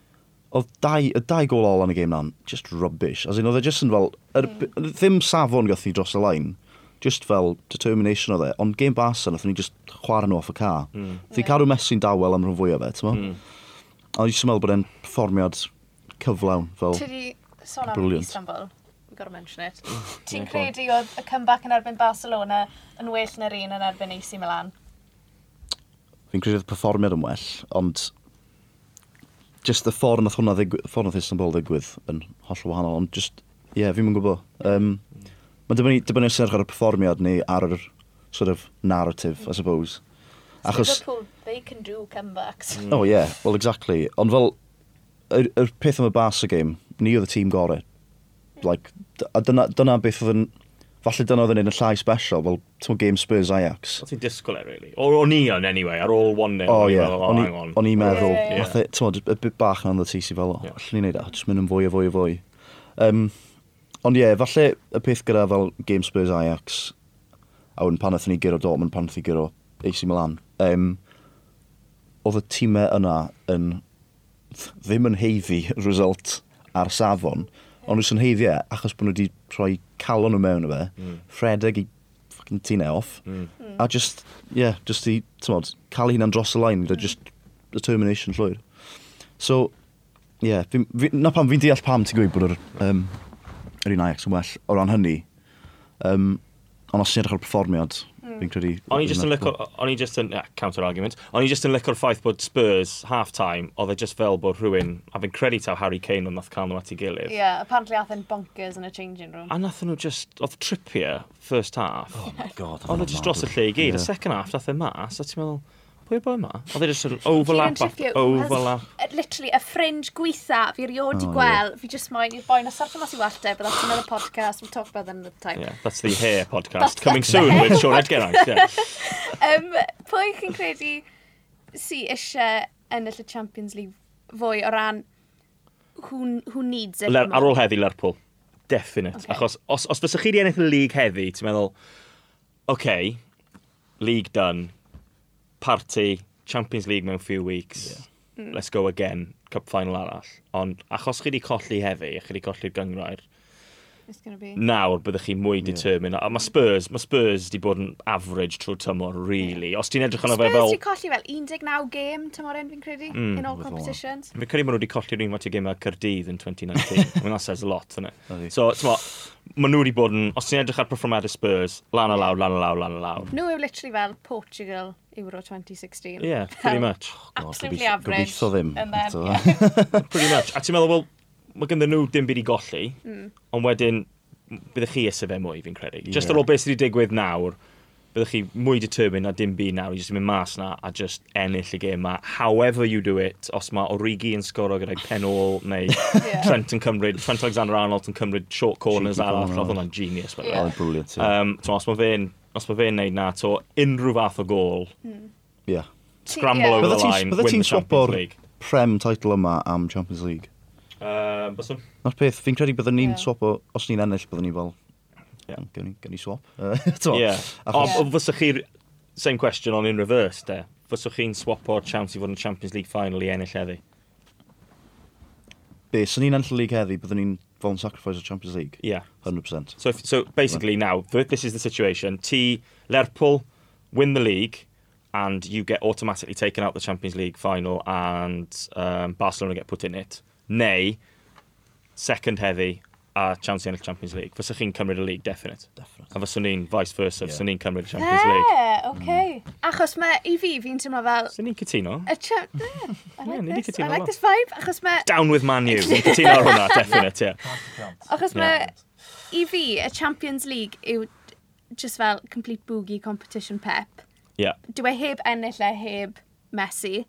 oedd dau, y dau gol ôl yn y game na'n just rubbish. As in, oedd e just yn fel, er, mm. ddim safon gath ni dros y line, just fel determination oedd e, ond game Barca nath ni just chwarae nhw off y car. Mm. Thi cadw Messi'n dawel am rhan fwyaf fe, ti'n mo? Mm. A i meddwl bod e'n perfformiad cyflawn fel... Ti di sôn am Brilliant. Istanbul, we've got to mention it. Mm. Ti'n credu oedd y comeback yn erbyn Barcelona yn well na'r un yn erbyn AC Milan? Fi'n credu oedd y perfformiad yn well, ond just the ffordd nath hwnna ddigwydd, ffordd nath Istanbul ddigwydd yn holl wahanol, ond just, ie, yeah, fi'n mynd gwybod. Um, Mae'n dibynnu, dibynnu serch ar y performiad neu ar yr sort of narrative, I suppose. Achos... Liverpool, they can do comebacks. Mm. Oh, yeah, well, exactly. Ond fel, y yr peth am y Barca game, ni oedd y tîm gorau. Hmm. Like, a dyna, dyna beth oedd yn falle dyna oedd yn un y llai special, fel ti'n game Spurs Ajax. O ti'n disgwyl e, really? O, o'n i yn, anyway, ar ôl 1-0. O, ie. Oh, O'n i'n meddwl, ti'n e, modd, y bit bach na'n dda ti fel, o, yeah. allwn i wneud jyst e, mynd yn fwy a fwy a fwy. Um, ond ie, yeah, falle y peth gyda fel game Spurs Ajax, a wedyn pan ni gyro Dortmund, pan ni gyro AC Milan, um, oedd y tîmau yna yn ddim yn heiddi <laughs> result ar safon, ond nhw'n heiddiau e, achos bod nhw wedi rhoi calon nhw mewn o fe, mm. rhedeg i fucking tîn off, mm. a just, yeah, just i, ti'n modd, cael hynna'n dros y line, gyda just determination llwyr. So, yeah, fi, fi, na pam fi'n deall pam ti'n gweud bod yr, um, yr un Ajax yn well o ran hynny, um, ond os ti'n edrych o'r performiad, Fi'n credu... O'n i just yn lyco... O'n i just yn... Yeah, counter-argument. O'n i just yn lyco'r ffaith bod Spurs, half-time, oedd e just fel bod rhywun... A fi'n credu taw Harry Kane ond nath cael nhw at ei gilydd. Ie, yeah, apparently ath yn bonkers yn y changing room. A nath nhw just... Oedd Trippier, first half. Oh my god. Oedd e just dros y lle i gyd. Y second half, nath e mas. A ti'n meddwl pwy bod yma? Oedd e just yn overlap, overlap. Uh, literally, y fringe gweitha fi erioed i oh, gweld, fi just moyn i'r boi na asartio mas i welltau, but that's another podcast, we'll talk about that another time. Yeah, that's the hair podcast, coming soon with Sean Edgerang. Yeah. <laughs> um, pwy chi'n credu sy eisiau ennill y Champions League fwy o ran who, who needs it? Ler, Ar ôl heddi Lerpwl, definite. Okay. Achos os, os fysa chi di ennill y league heddi, ti'n meddwl, OK, league done, party, Champions League mewn few weeks, yeah. Mm. let's go again, cup final arall. Ond achos chi wedi colli heddi, a chi wedi colli'r gyngrair, nawr byddwch chi mwy determined. A mae Spurs, mae Spurs di bod yn average trwy tymor, really. Os ti'n edrych yn fe fel... Spurs di colli fel 19 game tymor un, fi'n credu, mm, in all With competitions. Fi'n credu maen nhw wedi colli'r un mati o game a Cyrdydd yn 2019. <laughs> I mean, that says a lot, yna. it? so, ti'n maen nhw wedi bod yn... Os ti'n edrych ar performad y Spurs, lan a lawr, lan a lawr, lan a lawr. Nhw yw literally fel Portugal Euro 2016. Yeah, pretty much. Absolutely gobeithio, average. Gobeithio ddim. And then, yeah. <laughs> pretty much. A ti'n meddwl, well, mae ganddyn nhw dim byd i golli, mm. ond wedyn byddwch chi ysaf e mwy fi'n credu. Yeah. Just ar ôl beth sydd wedi digwydd nawr, byddwch chi mwy determined na dim byd nawr i just mynd mas na a just ennill y gêm ma. However you do it, os mae Origi yn sgoro gyda'i pen ôl neu <laughs> yeah. Trent yn cymryd, Trent Alexander Arnold yn cymryd short corners Cheeky arall, roedd hwnna'n genius. Yeah. Oedd yn brilliant. Um, so, os mae fe'n os mae fe'n neud na, to unrhyw fath o gol, mm. yeah. scramble yeah. over the line, win the Champions League. Bydde ti'n swap Prem title yma am Champions League? Um, Byswn? Na'r peth, fi'n credu byddwn ni'n yeah. swap, o, os ni'n ennill, byddwn ni fel, yeah. gen, gen i swap. <laughs> yeah. Achos... O, fyswch chi, same question on in reverse, de. Fyswch chi'n swap o'r chance i fod yn Champions League final i ennill heddi? Be, sy'n ni'n ennill league heddi, byddwn ni'n fel yn sacrifice o Champions League? Yeah. 100%. So, if, so basically now, this is the situation. Ti, Lerpwl, win the league, and you get automatically taken out the Champions League final and um, Barcelona get put in it neu second heddi a chance i ennill Champions League. Fyswch chi'n cymryd y league, definite. definite. A fyswn ni'n vice versa, yeah. fyswn ni'n cymryd y Champions League. Yeah. Okay. Mm. Achos mae i fi, fi'n teimlo fel... Fyswn ni'n cytuno. Y cha... yeah, I like yeah, <laughs> this. I like lot. this vibe. Achos mae... Down with Man U. <laughs> Fi'n cytuno ar hwnna, definite. Yeah. Achos mae... Yeah. I fi, y Champions League yw just fel complete boogie competition pep. Yeah. Dwi e heb ennill e heb Messi.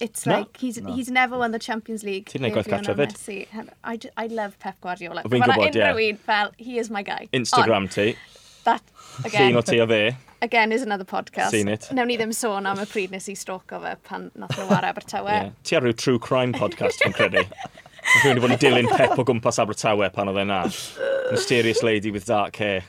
It's no. like, he's, no. he's never won the Champions League. Ti'n neud gwaith gatra fyd. I, I love Pep Guardiola. Fi'n gwybod, ie. Yeah. fel, he is my guy. Instagram On, ti. That, again. O ti o fe. Again, is another podcast. Seen it. Newn ni ddim sôn am y pryd nes i stroke o fe pan nath nhw war Abertawe. yeah. Ti ar ryw true crime podcast, fi'n credu. Rwy'n wedi bod yn dilyn Pep o gwmpas Abertawe pan oedd e na. Mysterious lady with dark hair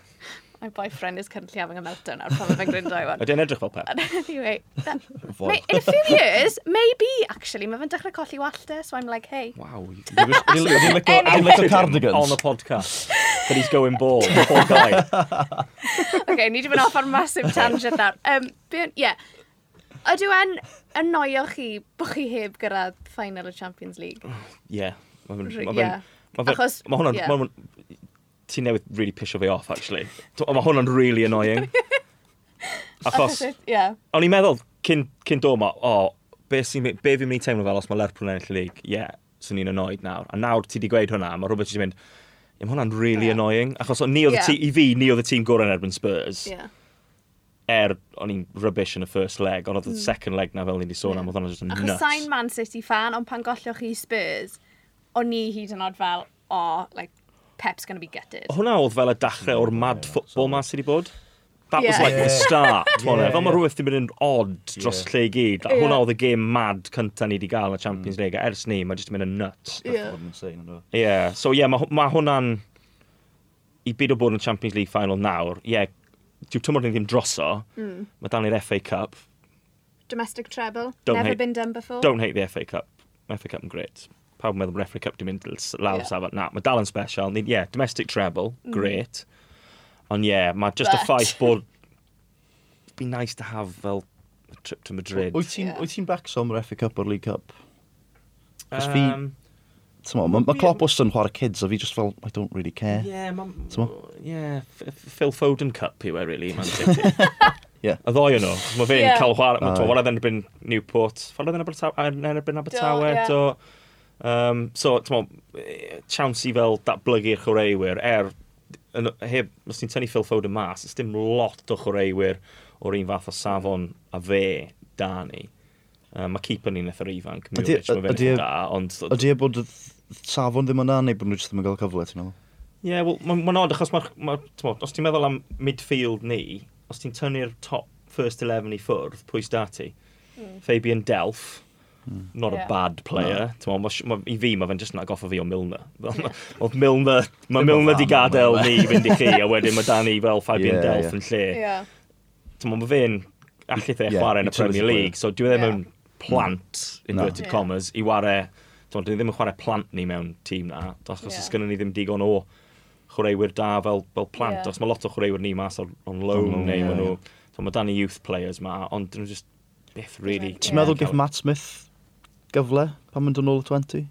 my boyfriend is currently having a meltdown ar pan mae fe'n gryndo i wan. Ydy'n edrych fel pep? anyway, that, may, in a few years, maybe, actually, mae fe'n dechrau colli wallta, so I'm like, hey. Wow, you little cardigans. On the podcast. But he's going bald, poor guy. okay, ni di mynd off ar massive tangent nawr. Um, yeah, Ydw en annoio chi bod chi heb gyrraedd final y Champions League? Yeah. Ie. Yeah. ma hwnna'n... Yeah. Achos... Ma' hwnna'n ti newydd really pisio fi off, actually. Mae hwnna'n really annoying. <laughs> Achos, yeah. o'n i'n meddwl cyn, cyn dod ma, o, oh, be, sy, be fi'n mynd i teimlo fel os mae Lerpwl yn ennill lig, ie, yeah, swn i'n annoyed nawr. A nawr ti di gweud hwnna, mae rhywbeth ti'n mynd, ie, mae hwnna'n really yeah. annoying. Achos o, ni oedd yeah. i fi, ni oedd y tîm gorau yn erbyn Spurs. Yeah. Er, o'n i'n rubbish yn y first leg, ond oedd y mm. second leg na fel ni'n di sôn am, oedd hwnna'n just nuts. Achos sain Man City fan, ond pan gollwch chi Spurs, o'n ni hyd yn oed fel, o, oh, like, Pep's going to be gutted. Hwna oedd fel y dachrau o'r mad football ma sydd wedi bod? That yeah. was like the start, yeah, yeah. Fel mae rhywbeth wedi mynd yn odd dros yeah. lle i gyd. Yeah. Hwna oedd y game mad cyntaf ni wedi gael yn y Champions League. Mm. Ers ni, mae jyst yn mynd yn nuts. Yeah. yeah. So yeah, mae ma hwnna'n... I byd o bod yn Champions League final nawr, yeah, dyw tymor ni ddim droso. Mm. Mae dan i'r FA Cup. Domestic treble. Don't Never hate, been done before. Don't hate the FA Cup. FA Cup yn great pawb yn meddwl bod Refri Cup di mynd lawr yeah. safon. Na, mae dal yn special. Ie, yeah, domestic treble, mm. great. Mm. Ond ie, yeah, mae just But... y ffaith bod... be nice to have fel a trip to Madrid. Wyt ti'n yeah. ti back som Refri Cup o'r League Cup? Cos fi... um, fi... Mae ma Klopp yeah, yn chwarae kids, a fi just fel, I don't really care. Yeah, ma, yeah Phil Foden Cup yw e, really, Man City. <laughs> yeah. A ddoi nhw. Mae fe'n yeah. cael chwarae, mae'n uh, yn erbyn Newport, ffordd erbyn Abertawe, do, yeah. do Um, so, mo, chawns i fel datblygu'r chwaraewyr, er, yn, heb, os ti'n tynnu Phil Foden mas, ys dim lot o chwaraewyr o'r un fath o safon a fe, da ni. Um, mae keeper ni'n eitha ifanc, Milic, mae fe'n e- da, ond... Ydy e bod safon ddim yna, neu bod nhw ddim yn cael cyfle, ti'n meddwl? Ie, yeah, wel, mae'n ma odd, achos ma, ma, tmo, os ti'n meddwl am midfield ni, os ti'n tynnu'r top first 11 i ffwrdd, pwy da ti? Mm. Fabian Delph, Mm. Not yeah. a bad player. No. Ma, ma, I fi, mae fe'n just nag off fi o Milner. Oedd Milner, mae Milner di gadael ni fynd i chi, a wedyn mae Dani fel Fabian yeah, Delph yeah. yn lle. Yeah. Mae fe'n allu the yeah, chwarae yn y Premier League, so dwi e ddim yn plant, inverted no. commas, i ware Dwi'n dwi e ddim yn chwarae plant ni mewn tîm na, achos yeah. sgynnu ni ddim digon o chwaraewyr da fel, fel plant. Yeah. Os mae lot o chwaraewyr ni mas on, on loan mm, neu yeah, maen nhw... Yeah. So mae dan i youth players ma, ond dyn nhw just byth really... Yeah. Ti'n meddwl gyda Matt Smith gyfle pan mae'n dod ôl y 20?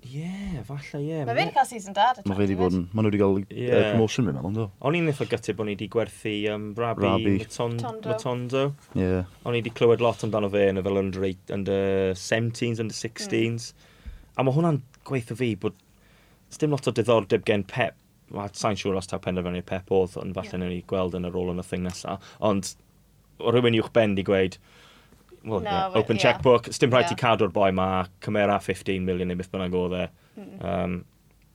Ie, yeah, falle, ie. Yeah. Mae fe wedi cael season dad. Mae fe wedi bod yn... Mae nhw wedi cael yeah. uh, promotion, mi'n meddwl, do. O'n i'n eitha gytid bod ni wedi gwerthu um, Rabi, Rabi. Matondo. Matondo. Yeah. O'n i wedi clywed lot amdano fe yn y fel under, eight, under 17s, under 16s. Mm. A mae hwnna'n gweithio fi bod... Dim lot o diddordeb gen Pep. Mae Sa'n siŵr os taw penderfynu Pep oedd, ond falle yeah. ni gweld yn y rôl yn y thing nesaf. Ond rhywun i'w'ch ben di gweud, well, no, yeah, open yeah. checkbook. Stim rhaid yeah. ti cadw'r boi ma, cymera 15 miliwn neu beth bynnag oedd e. Mm. Um,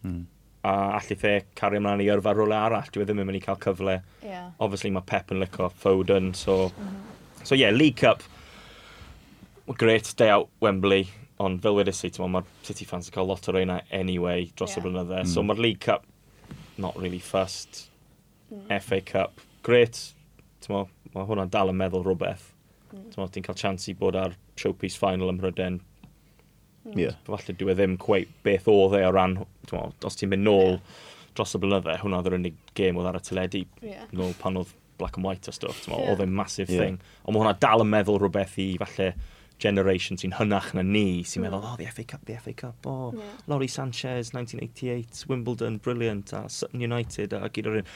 mm. A allu fe cario ymlaen i yrfa rolau arall, dwi e ddim yn mynd i cael cyfle. Yeah. Obviously mae Pep yn lico Foden, so... Mm. So yeah, League Cup, great day out Wembley, ond fel wedys i, mae'r City fans yn cael lot o reina anyway dros yeah. y blynydde. Mm. So hmm. mae'r League Cup, not really fussed. Mm. FA Cup, great. Mae hwnna'n dal yn meddwl rhywbeth. Mm. Ti'n cael chance i bod ar showpiece final ym Mhryden. Mm. Yeah. Falle dwi e ddim cweith beth oedd e o ran, mo, os ti'n mynd nôl yeah. dros y blynydde, hwnna oedd yr unig gêm oedd ar y teledu, yeah. nôl pan oedd black and white a stuff, mo, yeah. oedd e'n massive yeah. thing. Ond mae hwnna dal yn meddwl rhywbeth i falle generation sy'n hynach na ni, sy'n mm. meddwl, oh, the FA Cup, the FA Cup, oh, yeah. Laurie Sanchez, 1988, Wimbledon, brilliant, a Sutton United, a gyd o'r un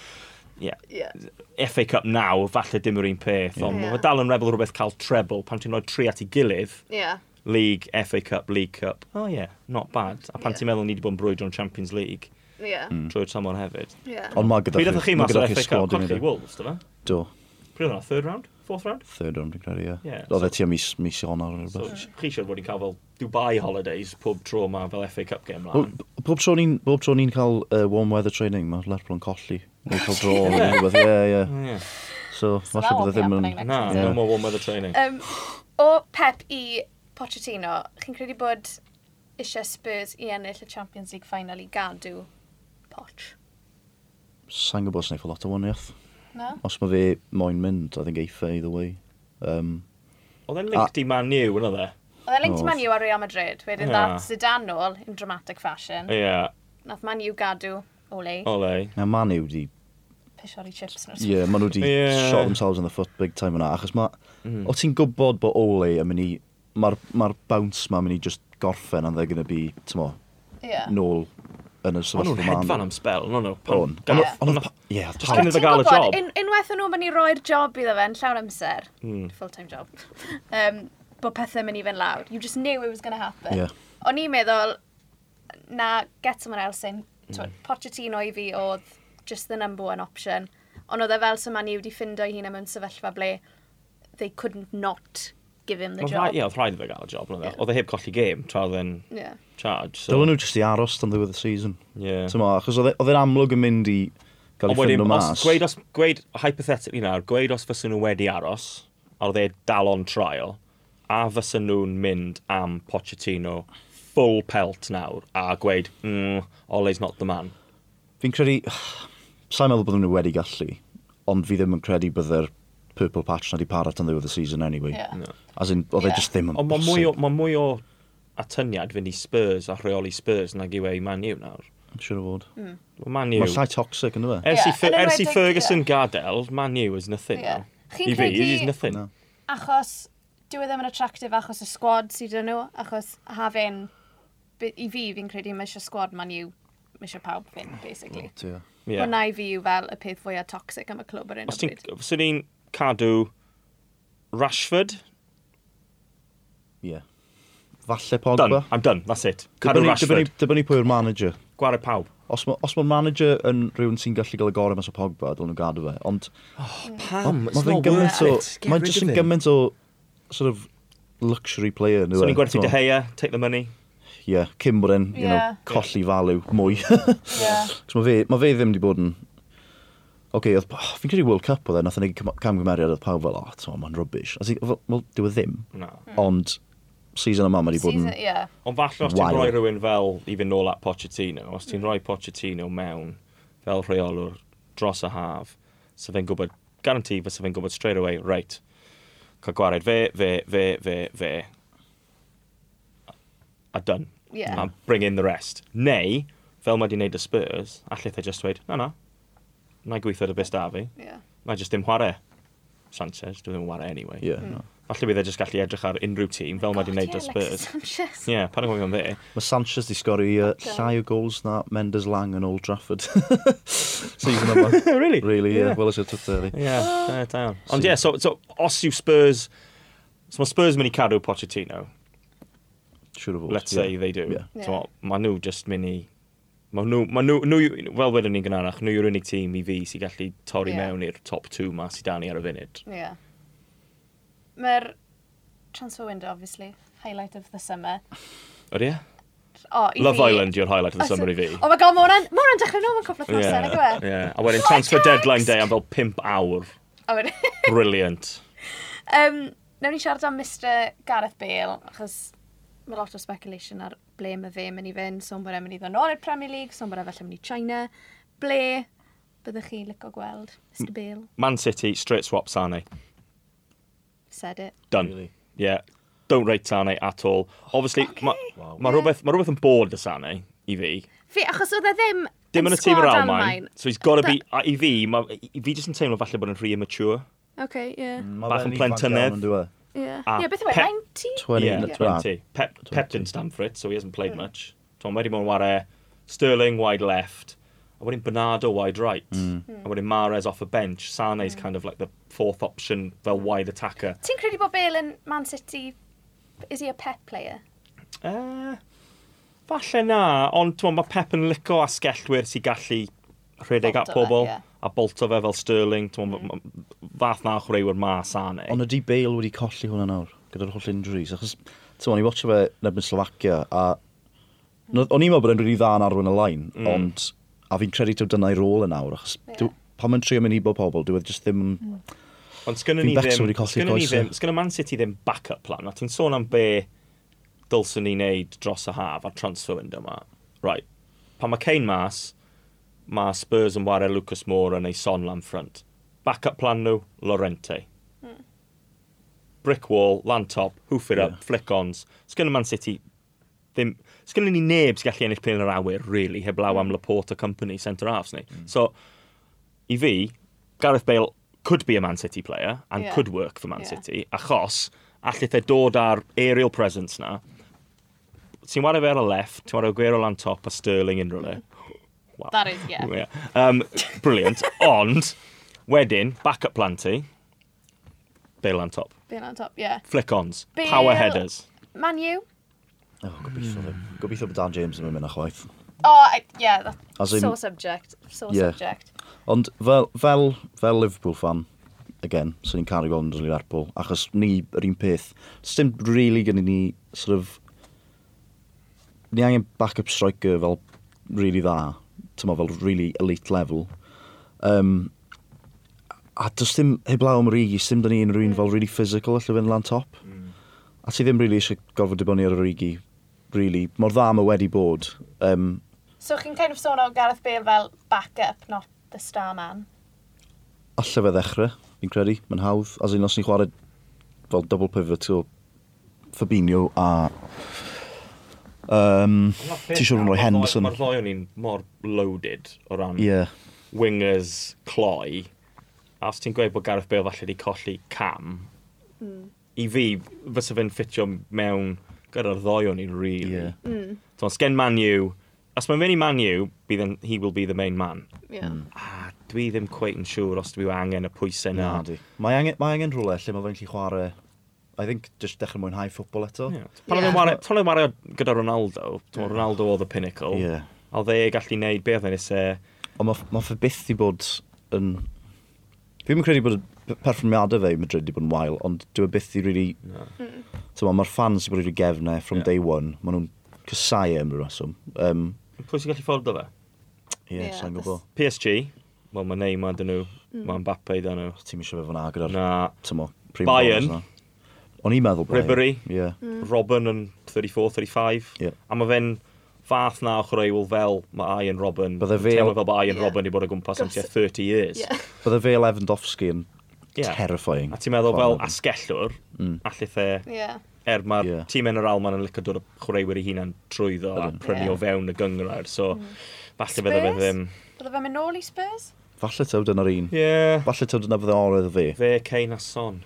yeah. yeah. FA Cup naw, falle dim yr un peth, ond yeah. mae dal yn rebel rhywbeth cael treble pan ti'n rhoi tri at ei gilydd. Yeah. League, FA Cup, League Cup. Oh yeah, not bad. A pan yeah. ti'n meddwl ni wedi bod yn brwydro yn Champions League. Yeah. Mm. Trwy'r tymor hefyd. Yeah. Ond mae gyda chi... Pryd chi mas o'r FA Cup conchi Wolves, dyfa? Do. Pryd oedd third round? Fourth round? Third round, fi'n credu, ie. Yeah. Oedd e ti am mis, mis on ar rhywbeth. So, chi eisiau bod ni'n cael fel Dubai holidays pob tro ma fel FA Cup game lan? Bob tro ni'n cael uh, warm weather training, mae Lerpwl yn colli. Yn cael dro neu rhywbeth, ie, ie. <laughs> So, so falle bydde ddim yn... Na, yeah. no more warm weather training. Um, o Pep i Pochettino, chi'n credu bod eisiau Spurs i ennill y Champions League final i gadw Poch? Sa'n gwybod sy'n eithaf lot o waniaeth. No? Os mae fe moyn mynd, I think eitha either way. Um, Oedd e'n linked i Man U, yn oedd e? Oedd e'n linked i oh, Man U ar Real Madrid, wedyn yeah. that Zidane nôl, in dramatic fashion. Yeah. Nath Man U gadw Ole. Ole. Na, man nhw di... Pishori chips. Ie, yeah, ma nhw di yeah. shot themselves in the foot big time yna. Achos mae... Mm. O ti'n gwybod bod Ole yn mynd i... Mae'r ma bounce ma'n mynd i just gorffen and they're going to be, tymo, yeah. nôl yn y sefyllfa ma'n... O'n nhw'n hedfan am spel, no, nhw. O'n nhw. Ie, just cyn iddo gael y job. Unwaith o'n nhw'n mynd i roi'r job iddo fe yn llawn amser, hmm. full-time job, um, bod pethau mynd i fe'n lawr. You just knew it was going to happen. Yeah. O'n i'n meddwl, na, get someone else in, mm. Pochettino i fi oedd just the number one option. Ond oedd e fel sy'n man i wedi ffindo i hun mewn sefyllfa ble they couldn't not give him the well, job. Ie, oedd rhaid i fe gael y job. Yeah. Oedd e heb colli game tra oedd e'n yeah. charge. So. Dylen nhw jyst i aros tan ddiwedd y season. Yeah. Tyma, achos e- oedd e'n amlwg yn mynd i gael ei ffynd o mas. Gweud os, gweud, hypothetically nawr, gweud os fysyn nhw wedi aros, a oedd e dal on trial, a fysyn nhw'n mynd am Pochettino full pelt nawr a gweud, mm, Ole's not the man? Fi'n credu, <sighs> sa'n meddwl bod nhw wedi gallu, ond fi ddim yn credu byddai'r purple patch na di parat yn ddiwedd y season anyway. Yeah. No. As in, oedd e yeah. just ddim yn Ond mae mwy, o, ma mwy o atyniad fynd i Spurs a rheoli Spurs nag e i wei Man U nawr. Yn siŵr o fod. Mm. Well, Man U... Mae'n llai toxic yn dweud. Ers, yeah, i, ers i Ferguson yeah. gadael, Man U is nothing yeah. now. Chi'n I fi, credu... is nothing. No. Achos, dyw e ddim yn attractive achos y squad sydd yn nhw, achos hafyn i fi, fi'n credu mae eisiau sgwad man yw, mae eisiau pawb fynd, basically. Yeah. yeah. Hwna i fi yw fel y peth fwyaf toxic am y clwb ar un o bryd. Os ni'n cadw Rashford? Yeah. Falle Pogba? Done. I'm done, that's it. Cadw Rashford. Dibynnu pwy yw'r manager. Gwared pawb. Os mae'r ma manager yn rhywun sy'n gallu gael y gorau mas o Pogba, dylen nhw gadw fe. Ond... Oh, pam? Mae fe'n gymaint o... Mae'n just yn gymaint o sort of luxury player. So e? ni'n gwerthu De Gea, take the money yeah, Cymru'n you yeah. know, colli falw mwy. yeah. <laughs> mae fe, ma fe ddim wedi bod yn... Oce, okay, oh, fi'n credu World Cup oedd e, nath o'n ei camgymeriad oedd pawb fel, o, oh, mae'n rubbish. As i, well, dyw e ddim. No. Ond, season yma mae wedi bod yn... Yeah. Ond falle os ti'n rhoi rhywun fel, i fynd nôl at Pochettino, os ti'n rhoi Pochettino mewn fel rheolwr dros y haf, so fe'n gwybod, garanti fysa fe'n gwybod straight away, right, cael gwared fe, fe, fe, fe, fe, a done yeah. a bring in the rest. Neu, fel mae di wneud y Spurs, allai they just dweud, na na, na i gweithio dy bus da fi, yeah. na just dim chwarae. Sanchez, dwi ddim yn chwarae anyway. Yeah. Mm. Falle bydd e just gallu edrych ar unrhyw tîm, fel mae di wneud y Spurs. Sanchez. Ie, yeah, pan yn gwybod fe. Mae Sanchez di sgori uh, llai o gols na Mendes Lang yn Old Trafford. <laughs> Season yma. <laughs> really? Really, yeah. yeah. Wel, ysgrifft Twitter. Ie, <gasps> da iawn. Ond ie, so, so, os yw Spurs... So mae Spurs mynd i cadw Pochettino, Siwr o fod. Let's yeah. say they do. Yeah. Yeah. So, mae nhw just mynd i... Mae nhw, ma nhw, nhw, fel wedyn ni'n gynharach, nhw yw'r unig tîm i fi sy'n gallu torri yeah. mewn i'r top 2 ma sy'n dan i ar y funud. Yeah. Mae'r transfer window, obviously, highlight of the summer. Oed ie? Oh, Love fi... Island yw'r highlight of the summer i fi. Oh my god, mae hwnna'n dechrau nhw mewn cwpl o thnosen, yeah, yeah. yeah. A wedyn transfer deadline day am fel 5 awr. Brilliant. <laughs> um, Nawr ni siarad am Mr Gareth Bale, achos mae lot o speculation ar ble mae fe mynd i fynd, sôn bod e'n mynd i ddod nôl i'r Premier League, sôn bod e falle mynd i China, ble byddwch chi licio gweld Mr Bale? Man City, straight swap Sane. Said it. Done. Really? Yeah. Don't rate Sane at all. Obviously, okay. mae wow. ma yeah. rhywbeth, ma rhywbeth yn bod y Sane i fi. Fi, achos oedd e ddim Dim yn y tîm yr Almain, so he's got to be... A, I fi, ma, i fi jyst yn teimlo falle bod yn rhy immature. Okay, yeah. Mm, Bach yn plentynedd. Yeah, yeah beth yw e? 90? 20. Yeah, 20. Pep, Pep didn't stand for it, so he hasn't played yeah. much. Tom wedi mwyn ware Sterling wide left, a wedyn Bernardo wide right, mm. a wedyn Mares off a bench. Sane's mm. kind of like the fourth option fel wide attacker. Ti'n credu bod Bale yn Man City, is he a Pep player? Uh, falle na, ond mae Pep yn lico asgellwyr sy'n gallu rhedeg at pobl. Yeah. A bolto fe fel Sterling, mm fath na chwaraewyr mas ane. Ond ydy Bale wedi colli hwnna nawr, gyda'r holl injuries? Achos, ti'n o'n i watcha fe nebyn Slovakia, a o'n i'n meddwl bod e'n rili dda yn arwen y lain, mm. ond a fi'n credu taw dyna'i rôl yn nawr, achos yeah. pan mae'n trio mynd i bob pobl, dwi'n e just ddim... Mm. Ond sgynny ni ddim, sgynny ni ddim, sgynny Man City ddim backup plan, a ti'n sôn am be dylsyn ni wneud dros y haf a'r transfer window yma. Right, pan mae Kane mas, mae Spurs yn wario Lucas Moura neu Son lan ffrant. Backup plan nhw, Lorente. Mm. Brick wall, land top, hoof it yeah. up, flick-ons. Sgynny Man City, ddim... Sgynny ni neb sy'n gallu ennill pen yr awyr, really, heblaw am hmm. Laporta Company, centre-halves ni. Mm. So, i fi, Gareth Bale could be a Man City player and yeah. could work for Man yeah. City, achos allith e dod ar aerial presence na. Ti'n wario fe ar y left, ti'n wario Guerrero lan top a Sterling unrhyw le. Wow. That is, yeah. yeah. Um, brilliant, <laughs> ond Wedyn, back plan ti. Bale on top. Bale on top, yeah. Flick-ons. Bale... Power headers. Man U. Oh, gobeithio ddim. Gobeithio bod Dan James yn mynd yna chwaith. Oh, I, yeah, that's in, sore subject. Sore yeah. subject. Ond fel, fel, fel Liverpool fan, again, so ni'n caru gweld yn Liverpool, achos ni yr un peth, sdim really gyda ni, sort of, ni angen backup striker fel really dda, tyma fel really elite level. Um, a does dim heblaw am rigi, dim dyn ni unrhyw un mm. fel really physical allu fynd lan top. Mm. A ti ddim really eisiau gorfod dibynnu ar y rigi, really. Mor dda mae wedi bod. Um, so chi'n kind of sôn o Gareth Bale fel backup, not the star man? Alla fe ddechrau, fi'n credu, mae'n hawdd. As in, os ni'n chwarae fel double pivot o Fabinho a... Um, Ti siŵr yn rhoi Henderson? Mae'r ddoi o'n i'n mor loaded o ran yeah. wingers, cloi, a os ti'n gweud bod Gareth Bale falle wedi colli cam, mm. i fi, fysa fe'n ffitio mewn gyda'r ddoi o'n i'n rili. Really. Yeah. Mm. So, sgen Man U, os mae'n mynd i Man U, then, he will be the main man. Yeah. Mm. A dwi ddim quite yn siŵr os dwi angen y pwysau na. No, mae angen, mae angen rhywle lle mae fe'n lli chwarae I think, just dechrau mwynhau ffwbol eto. Yeah. Pan yeah. oedd wario gyda Ronaldo, yeah. Ronaldo oedd y pinnacle, yeah. oedd e gallu neud beth yn e'n. Ond mae ma, ma byth i bod yn Fi'n credu bod y perfformiadau fe i Madrid wedi bod yn wael, ond dwi'n e byth i really... No. Mm. So, Mae'r fans wedi bod wedi gefnau from yeah. day one. Maen nhw'n cysau e am ryw reswm. Um, Pwy sy'n gallu ffordd o fe? Ie, yeah, sa'n gwybod. PSG, wel mae Neymar dyn nhw, mm. mae Mbappe dyn nhw. Ti'n eisiau fe fyna gyda'r... Na. Tymo, Bayern. O'n i'n meddwl Bayern. Ribery. Yeah. Mm. Robin yn 34, 35. Yeah. A mae fe'n fath na ochr ei, fel mae Ian Robin, bydde fe... Teimlo fel bod Ian yeah. Robin wedi bod o gwmpas am tua 30 years. Yeah. Bydde fe Lewandowski yn yeah. terrifying. A ti'n meddwl fel asgellwr, mm. allith e... Yeah. Er mae'r yeah. tîm yn yr Alman yn licio dod y chwaraewyr i hunan trwyddo a prynu yeah. o fewn y gyngor. so mm. falle bydde fe ddim... Bydde fe'n mynd nôl i Spurs? Falle taw dyna'r un. Ie. Yeah. Falle taw dyna fydde orydd fi. Fe, Cain a Son.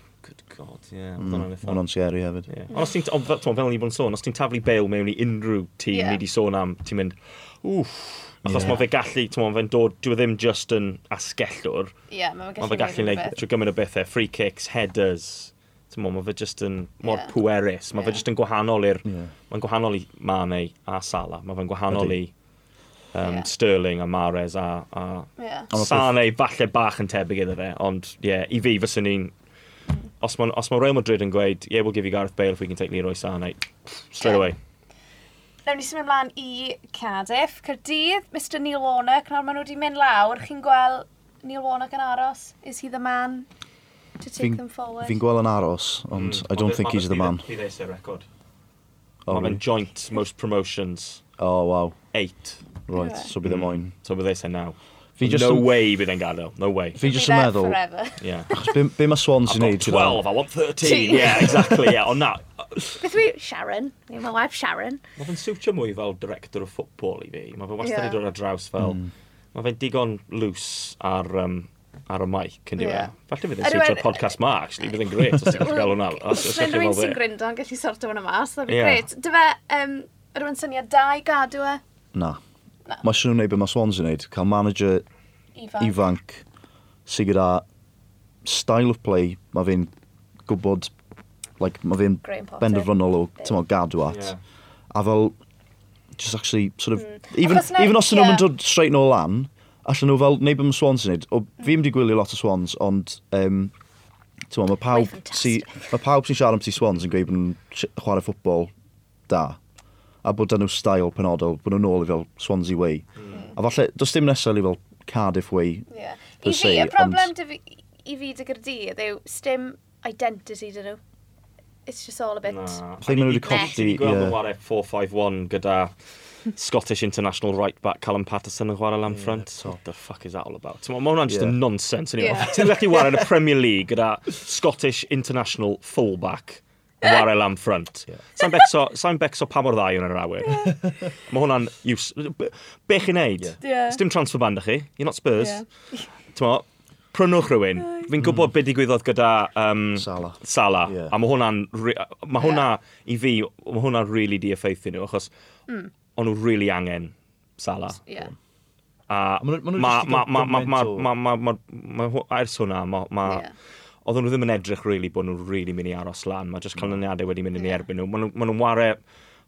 God, ie. Yeah. Mm, Hwna'n scary hefyd. Yeah. Ond os ti'n, on, fel ni'n bod yn sôn, os ti'n taflu bel mewn i unrhyw tîm yeah. ni wedi sôn am, ti'n mynd, wff, achos yeah. mae fe gallu, ti'n mynd, fe'n dod, dwi e ddim just yn asgellwr. Ie, yeah, mae fe gallu gwneud trwy gymryd o bethau, free kicks, headers, ti'n mynd, mae fe just yn mor yeah. pwerus, mae yeah. fe just yn gwahanol i'r, yeah. mae'n gwahanol i Mane a Sala, mae fe'n gwahanol i um, yeah. Sterling a Mares a, a yeah. Sane falle bach yn tebyg iddo fe, ond ie, yeah, i fi fyswn ni'n os mae ma Real Madrid yn gweud, yeah, we'll give you Gareth Bale if we can take Leroy Sane, straight away. Nawr ni symud ymlaen i Cardiff. Cyrdydd, Mr Neil Warnock, nawr maen nhw wedi mynd lawr, chi'n gweld Neil Warnock yn aros? Is he the man to take fin, them forward? Fi'n gweld yn aros, ond mm. I don't think he's the man. Fi ddeisau record. Oh, Mae'n joint most promotions. Oh, wow. Eight. Right, so bydd y mm. moyn. So bydd eisiau naw. Fi just no yn... way bydd e'n gadael, no way. Fi just yn meddwl... Yeah. <laughs> Achos be, be mae Swans yn neud? I've got 12, I want 13. yeah, exactly, yeah. Ond na... Beth yw Sharon? My wife Sharon. Mae fe'n siwtio mwy fel director o ffwtbol i fi. Mae fe wastad yeah. i dod ar draws fel... Mm. Mae fe'n digon loose ar, um, ar y mic yn diwy. Yeah. Falle fydd yn siwtio'r podcast ma, actually. Bydd yn gret os ti'n gael hwnna. Fy'n rhywun sy'n gryndo yn gallu sorto hwnna mas. That'd be yeah. great. Dy fe, um, rhywun syniad da i gadw e? Na. No. Na. Mae sy'n wneud beth mae Swans yn wneud. Cael manager ifanc, ifanc sy'n gyda style of play, mae fi'n gwybod, like, mae fi'n benderfynol o tymo, gadw at. Yeah. A fel, just actually, sort of, mm. even, Achos even os nhw'n yeah. dod straight nôl lan, allan nhw fel, neu beth mae Swans yn wneud. O, mm. fi hmm. wedi gwylio lot o Swans, ond um, tymo, mae pawb, si, mae pawb sy'n siarad am ti Swans yn gweud bod nhw'n chwarae ffwbol da a bod dyn nhw style penodol, bod nhw'n ôl i fel Swansea Way. Mm. A falle, does dim nesaf i fel Cardiff Way. Yeah. I fi, se, y problem ond... fi, i fi dy gyrdydd yw, sdim identity dyn nhw. It's just all a bit... Na. Lle maen nhw wedi colli... Gweld yn warau 4-5-1 gyda Scottish international right back Callum Patterson yn chwarae lan front. Yeah, What the fuck is that all about? Mae hwnna'n just yeah. a nonsense. Anyway. Yeah. Ti'n gallu wario yn y Premier League gyda Scottish international fullback warel am ffrant. Yeah. Sa'n becso, sa becso pa mor ddau yn yr awyr. Mae hwnna'n iws... Be chi'n neud? Yeah. Dim transfer band ych chi. You're not Spurs. Yeah. Tymo, prynwch rhywun. Fi'n gwybod mm. beth digwyddodd gyda um, Sala. Sala. Yeah. A mae hwnna'n... Mae hwnna, i fi, mae hwnna'n really di effeithio nhw, achos mm. o'n nhw really angen Sala. Yeah. A mae... Mae... ma, Mae... ma, Mae... Mae... ma, Mae... ma, ma, Mae... ma, Mae... ma, ma, ma, ma, Mae... Mae... Mae... ma, ma, Mae oedden nhw ddim yn edrych really bod nhw'n really mynd i aros lan. Mae jyst canlyniadau wedi mynd i yeah. erbyn nhw. Maen nhw'n ware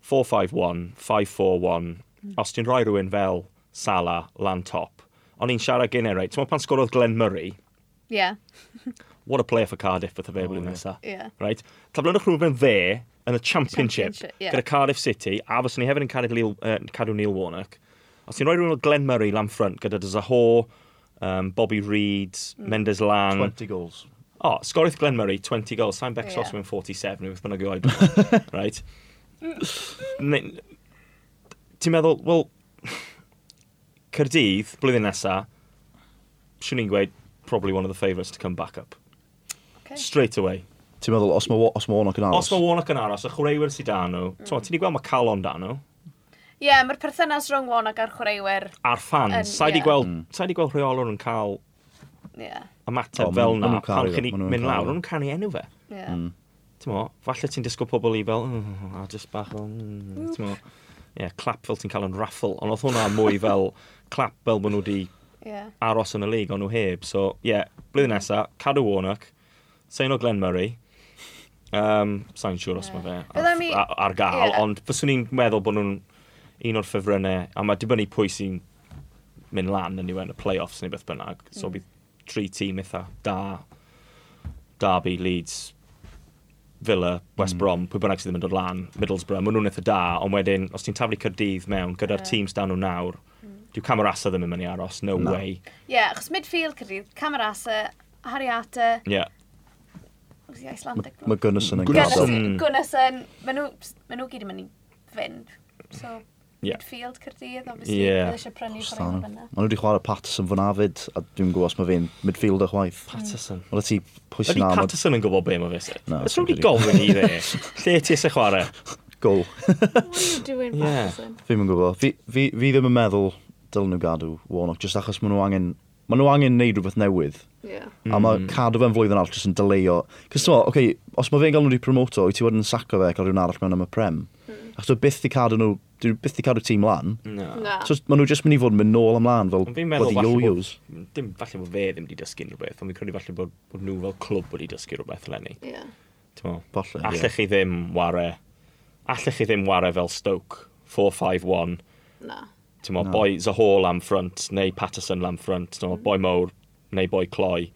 4-5-1, 5-4-1. Os ti'n rhoi rhywun fel Sala lan top, o'n i'n siarad gynnau, reit? Ti'n pan sgorodd Glenn Murray? Yeah. <laughs> what a player for Cardiff with y fe blwyddyn nesaf. Yeah. Right? Taflynwch rhywun dde yn y championship, championship yeah. gyda Cardiff City, a fyswn ni hefyd yn cadw, Leo, uh, cadw Neil Warnock. Os ti'n rhoi rhywun o Glenn Murray lan front gyda Zaho, um, Bobby Reid, mm. Mendes Lang... 20 goals oh, sgorith Glenn Murray, 20 goals, Sam Beck yeah. 47, neu beth bynnag i oed. right? Ti'n meddwl, wel, Cyrdydd, blwyddyn nesa, swn i'n gweud, probably one of the favourites to come back up. Okay. Straight away. Ti'n meddwl, os mae os ma Warnock yn aros? Os mae Warnock yn aros, y chwaraewyr sydd mm. dan nhw, mm. ti'n gweld mae Calon dan nhw? Ie, yeah, mae'r perthynas rhwng Warnock a'r chwaraewyr... A'r ffan. Sa'i yeah. di gweld, mm. gweld rheolwr yn cael yeah. ymateb oh, fel na, pan chi'n mynd lawr, nhw'n canu enw fe. Yeah. Mm. Mo, falle ti'n disgwyl pobl i fel, mm, a just bach o, mm, mm mo, ie, clap fel ti'n cael yn raffle, ond oedd hwnna mwy fel clap fel bod nhw wedi yeah. aros yn y lig, ond nhw heb. So, ie, yeah, blwyddyn nesaf, cadw Warnock, Seino Glenn Murray, um, sa'n siŵr os yeah. mae fe ar, mi... ar, ar gael, yeah. ond fyswn i'n meddwl bod nhw'n un o'r ffefrynnau, a mae dibynnu pwy sy'n mynd lan yn yw e yn y play-offs neu beth bynnag, so mm. bydd tri tîm eitha da. Derby, Leeds, Villa, West mm. Brom, pwy bynnag sydd ddim yn dod lan, Middlesbrough, maen nhw'n eitha da, ond wedyn, os ti'n taflu Cyrdydd mewn gyda'r yeah. tîm stan nhw nawr, hmm. dyw Camarasa ddim yn mynd i aros, no, no. way. Ie, yeah, achos midfield Cyrdydd, Camarasa, Hariata, yeah. Icelandic. Mae Gunnison yn gadael. Hmm. Gunnison, maen nhw gyd yn mynd i fynd. So, yeah. Midfield Cyrdydd, obviously, yeah. eisiau prynu pwy'n fyna. Maen nhw wedi chwarae Patterson fyna fyd, a dwi'n gwybod os mae fi'n midfielder chwaith. Hmm. Patterson? Mm. Wel, ti pwy sy'n amod? Patterson yn gwybod be mae fe. No, Ys rwy'n wedi gofyn i dde. Lle ti eisiau chwarae? Go. What are you doing, Dwi'n Patterson. Fi'n yn gwybod. Fi, fi, fi ddim yn meddwl dylen nhw gadw Warnock, just achos maen nhw angen maen nhw angen neud rhywbeth newydd. Yeah. A mae hmm. cadw fe'n flwyddyn arall jyst yn dyleio. Cys yeah. okay, os mae fe'n gael nhw wedi promoto, wyt ti wedyn yn saco fe cael rhywun arall mewn am y prem Ac dwi byth di cadw nhw, dwi byth di cadw tîm lan. No. Na. So, maen nhw jyst mynd i fod yn mynd nôl ymlaen fel fi'n meddwl bod yo-yos. Bod, dim falle bod fe ddim wedi dysgu rhywbeth, ond fi'n credu falle bod, bod nhw fel clwb wedi dysgu rhywbeth lenni. Ie. Yeah. Falle, Allech yeah. chi ddim ware, allech chi ddim ware fel Stoke, 4-5-1. Na. Tymo, no. boi Zahol am ffrant, neu Patterson am ffrant, tymo, mm. boi Mowr, neu boi cloi.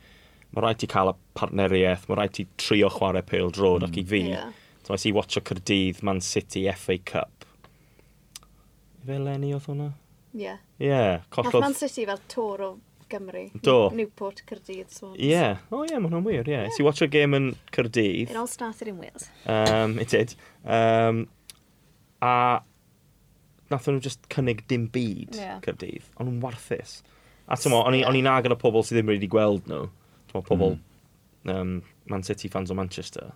Mae rhaid ti cael y partneriaeth, mae rhaid ti trio chwarae pêl drod, mm. ac i fi, yeah. So see i watcho Cyrdydd Man City FA Cup. Fe Lenny oedd hwnna? Ie. Yeah. Ie. Yeah, collodd... Man City fel tor o Gymru. Do. Newport, Cyrdydd. Ie. Yeah. O oh, ie, yeah, mae hwnna'n wir, ie. Yeah. Yeah. Si watch game yn Cyrdydd. It all started in Wales. Um, it did. Um, a nath nhw just cynnig dim byd yeah. Cyrdydd. Ond nhw'n warthus. A tymo, o'n i'n agor y pobl sydd ddim wedi gweld nhw. Tymo, pobl mm. um, Man City fans o Manchester.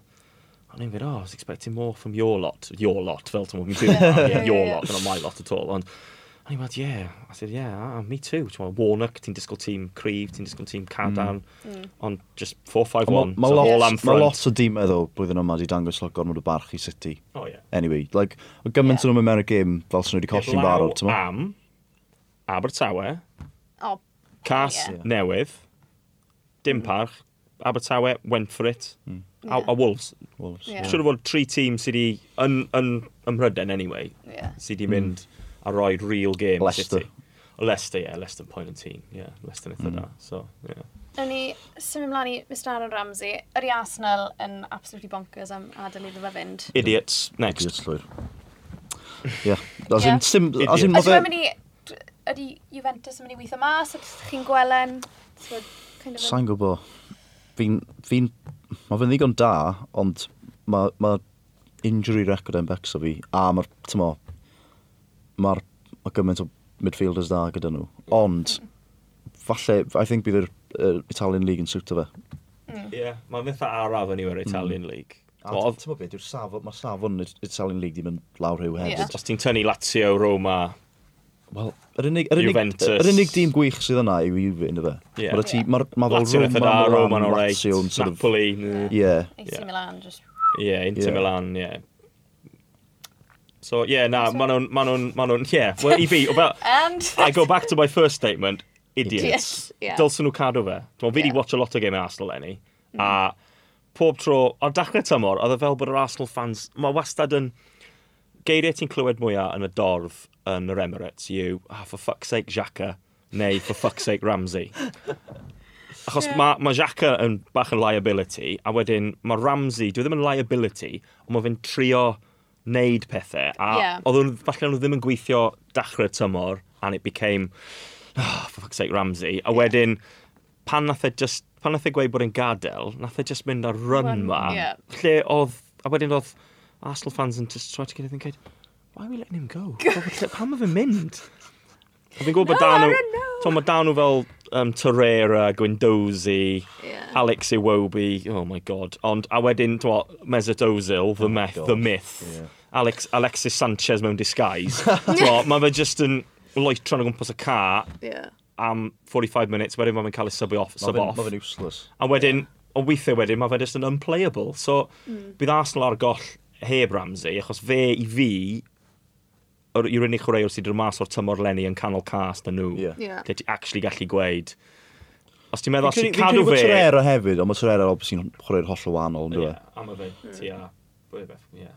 O'n i'n going, oh, I was expecting more from your lot. Your lot, felt I'm walking through your lot, not my lot at all. And And he went, yeah. I said, yeah, ah, me too. Ti'n mwyn Warnock, ti'n disgwyl tîm Creef, ti'n disgwyl tîm Cardown, mm. mm. ond just 4-5-1, Mae ma so lot, all am front. Lot o dîm ddo blwyddyn yma wedi dangos lot gormod o barch i City. Oh, yeah. Anyway, like, o gymaint yeah. yn ymwneud game fel sy'n wedi colli'n barod, ti'n am Abertawe, oh, cas yeah. newydd, dim mm. parch, Abertawe went for it. Mm. A, yeah. a Wolves. Wolves. Yeah. Siwr o fod tri tîm sydd wedi, yn, yn, ym Mhryden anyway, yeah. sydd wedi mynd a roi real game Leicester. City. Leicester, ie, yeah, Leicester point yn tîm. Ie, yeah, Leicester nitha mm. da. So, yeah. Nawn ni symud ymlaen i Mr Aaron Ramsey. Ydy Arsenal yn absolutely bonkers am adael iddo fe fynd? Idiots, next. Idiots, llwyr. Ie. As in, sim... As in, fe... Ydy Juventus yn mynd i weithio mas? Ydych chi'n gwelen? Sa'n gwybod fi'n... Fi mae fe'n ddigon da, ond mae ma injury record yn becso fi, a mae'r, tymo, mae'r ma gymaint o midfielders da gyda nhw. Ond, falle, I think bydd yr uh, Italian League yn siwto fe. Mm. Ie, yeah, mae'n fatha araf yn i'r mm. Italian mm. League. A ti'n meddwl beth, mae'r safon Italian League ddim yn lawr rhyw hefyd. Yeah. Os ti'n tynnu Lazio, Roma, Wel, yr unig, yr unig, yr unig dîm gwych sydd yna yw Juve, ynddo fe. Yeah. Mae'r tîm, mae'r ma fel Roma, Roman o reit, sort of, Napoli. Ie. Yeah. Inter yeah. Milan, just... Ie, yeah, Inter yeah. Milan, ie. Yeah. So, yeah, na, ma nhw'n, ma nhw'n, ma nhw'n, yeah. Well, i fi, o fel, <laughs> And... I go back to my first statement, idiots. Yes, Yeah. Dylsyn nhw cadw fe. Dwi'n fi yeah. di watch a lot o game Arsenal enni. Mm. A pob tro, ar dachrau tymor, oedd e fel bod yr Arsenal fans, mae wastad yn geiriau ti'n clywed mwyaf yn y dorf yn yr Emirates yw, ah, for fuck's sake, Xhaka, neu for fuck's sake, Ramsey. <laughs> Achos yeah. mae ma Xhaka yn bach yn liability, a wedyn mae Ramsey, dwi ddim yn liability, ond mae fe'n trio wneud pethau, a yeah. oedd falle nhw ddim yn gweithio dachrau tymor, and it became, oh, for fuck's sake, Ramsey. A wedyn, pan nath e just, pan nath e gweud bod e'n gadael, nath e just mynd ar run, run ma, yeah. lle oedd, a wedyn oedd, Arsenal fans yn just try to get anything kid. Why are we letting him go? <laughs> Pam mae fe'n mynd? A fi'n gwybod bod no, Dano... Tom, mae nhw fel um, Torreira, Gwyndozi, yeah. Alex Iwobi, oh my god. Ond, a wedyn, twa, Mesut Ozil, the oh myth, the myth. Yeah. Alex, Alexis Sanchez mewn disguise. <laughs> mae fe just yn loitron o gwmpas y car yeah. am 45 minutes, wedyn mae'n cael ei sub off. Mae fe'n ma useless. A wedyn, yeah. o weithiau wedyn, mae fe just yn unplayable. So, mm. bydd Arsenal ar goll heb Ramsey, achos fe i fi, yw'r unig chwaraewr sydd yn mas o'r tymor lenni yn canol cast yn nhw. Yeah. Yeah. Lle ti actually gallu gweud. Os ti'n meddwl, os ti'n cadw fe... Fi'n credu bod hefyd, ond mae Torreira ob sy'n chwarae'r holl o wahanol, yeah, A mae fe, ti a, yeah,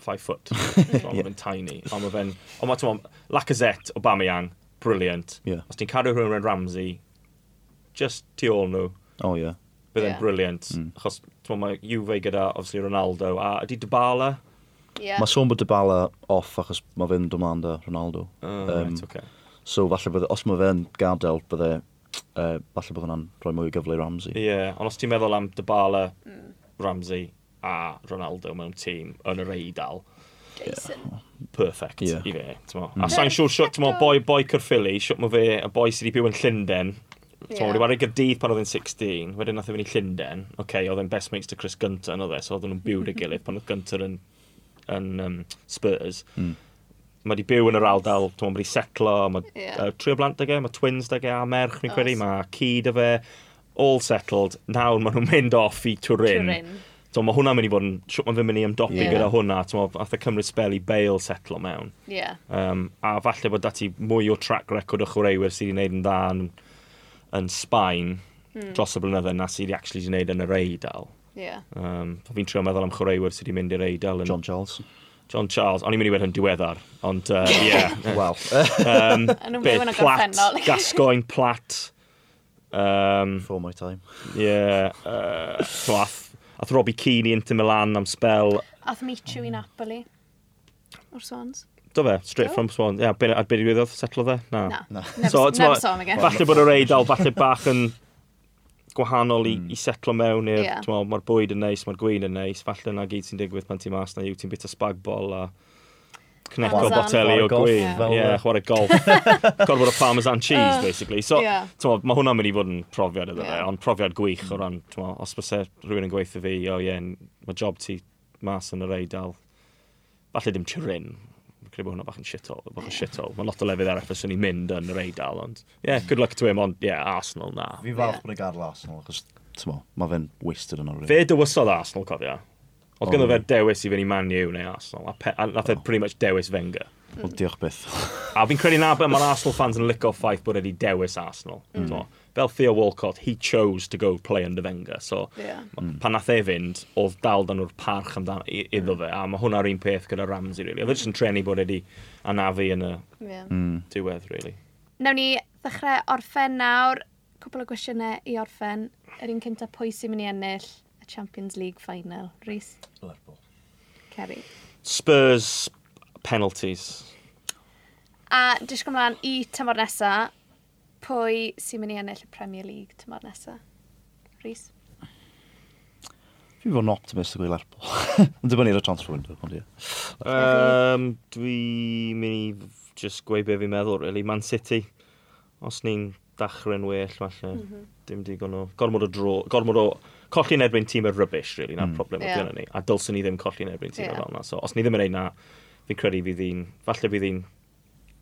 five foot. <laughs> yeah. Mae fe'n tiny. Ond mae fe'n... Ond mae, ti'n Lacazette, Aubameyang, brilliant. Yeah. Os ti'n cadw rhywun Ramsey, just tu ôl nhw. Oh, yeah. Bydd yeah. briliant. Mm. Achos, ti'n mae Juve gyda, obviously, Ronaldo. A ydy Dybala? Yeah. Mae sôn bod Dybala off achos mae fe'n dymlaen da Ronaldo. Oh, um, right, okay. So, falle bydde, os mae fe'n gadael, bydde, uh, falle bydde hwnna'n rhoi mwy o gyfle i Ramsey. Ie, yeah. ond os ti'n meddwl am Dybala, mm. Ramsey a Ronaldo mewn tîm yn yr eidl, Jason. Perfect yeah. i fe. Mm. A sa'n siŵr, sure, sure, boi, boi Cyrffili, siwt mae fe, y boi sydd wedi byw yn Llundain, So, yeah. wedi wario gydydd pan oedd yn 16, wedyn nath i fynd i Llundain. Oce, okay, oedd yn best mates to Chris Gunter yn oedd e, so oedden nhw'n byw <laughs> dy gilydd pan oedd Gunter yn, yn um, Spurs. Mm. Mae wedi byw yn yr aldal, dwi'n meddwl, mae wedi setlo, mae yeah. uh, trio blant dy ge, mae twins dy ge, a merch, mi'n credu, mae cyd y fe, all settled. Nawr maen nhw'n mynd off i Turin. Turin. So, mae hwnna'n mynd i fod yn... Mae fe'n mynd i ymdopi yeah. gyda hwnna. So, ath y e Cymru spel i bail setlo mewn. Yeah. Um, a falle bod dati mwy o track record o chwaraewyr sydd wedi gwneud yn dda yn yn Sbaen mm. dros y blynyddoedd na sydd wedi actually wedi gwneud yn yr Eidal. Yeah. Um, fi'n trio meddwl am chwaraewyr sydd wedi mynd i'r Eidal. Yn... John Charles. John Charles, o'n i'n mynd i wedi yn diweddar, ond <laughs> uh, yeah. Wel. um, <laughs> bit, plat, <laughs> Gascoigne, plat. Um, For my time. Yeah. Uh, so ath, ath Robbie Keane i Inter Milan am spel. Ath Michu i Napoli. O'r Swans. Do fe, straight no. from Swan. Ia, yeah, byn, a byd i gwyddoedd, setlo dde? Na. Na. No. No. So, never, never saw him again. Falle bod yr eidl, falle bach yn gwahanol i, mm. i setlo mewn i'r, yeah. mae'r bwyd yn neis, mae'r gwyn yn neis, falle na gyd sy'n digwydd pan ti mas na yw ti'n bit o spag bol a cneco boteli o gwyn. Ie, yeah, chwarae golf. E. <laughs> Gorfod o parmesan cheese, basically. So, yeah. mae hwnna'n mynd i fod yn profiad iddo yeah. fe, ond profiad gwych o hmm. ran, os bys rhywun yn gweithio fi, o oh, ie, yeah, mae job ti mas yn yr eidl, falle dim tirin, Mae'n credu bod hwnna bach yn shitol, bach yn shitol. Mae lot o lefydd eraill fyswn ni'n mynd yn yr eidl, ond... Yeah, good luck to him, ond yeah, Arsenal na. Fi'n falch bod e y gadl Arsenal, achos mae fe'n wasted yn o'r Fe dywysodd Arsenal, cofio. Oedd gynnu fe dewis i fynd i Man U neu Arsenal, a, pe, a nath e pretty much dewis Wenger. Wel, diolch beth. a fi'n credu na, mae'r <laughs> Arsenal fans yn licio ffaith bod wedi dewis Arsenal. Mm fel Theo Walcott, he chose to go play under Wenger. So, yeah. mm. pan nath e fynd, oedd dal dan nhw'r parch amdano iddo fe. A mae hwnna'r un peth gyda Ramsey, really. Oedd e jyst yn trenu bod wedi anafu yn y yeah. Mm. diwedd, really. Nawn ni ddechrau orffen nawr. Cwpl o gwestiynau i orffen. Yr un cyntaf, pwy sy'n mynd i ennill y Champions League final? Rhys? Lerpwl. Kerry. Spurs penalties. A disgwyl mlaen i tymor nesaf, pwy sy'n mynd i ennill y Premier League tymor nesaf? Rhys? Fi'n fod yn optimist o gwyl Lerpwl. Yn dibynnu ar y transfer window, ond ie. Um, Dwi'n mynd i just gweud be fi'n meddwl, really. Man City, os ni'n dachrau'n well, falle, mm -hmm. dim digon o... Gormod o dro... Gormod o... Colli yn erbyn tîm y rubbish, really, na'r mm. problem yeah. gyda ni. A dylsyn ni ddim colli yn erbyn tîm yeah. fel yna. So, os ni ddim yn ei na, fi'n credu fydd hi'n... Falle fydd hi'n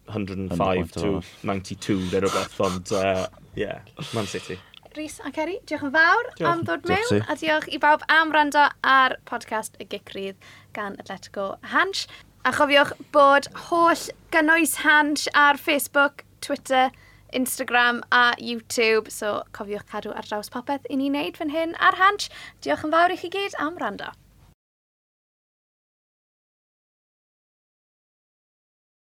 105 to 92 neu rhywbeth, ond uh, yeah, Man City. Rhys a Ceri, diolch yn fawr diolch. am ddod mewn, diolch a diolch i bawb am rando ar podcast y Gicrydd gan Atletico Hansh. A chofiwch bod holl gynnwys Hansh ar Facebook, Twitter, Instagram a YouTube, so cofiwch cadw ar draws popeth i ni wneud fan hyn ar Hansh. Diolch yn fawr i chi gyd am rando.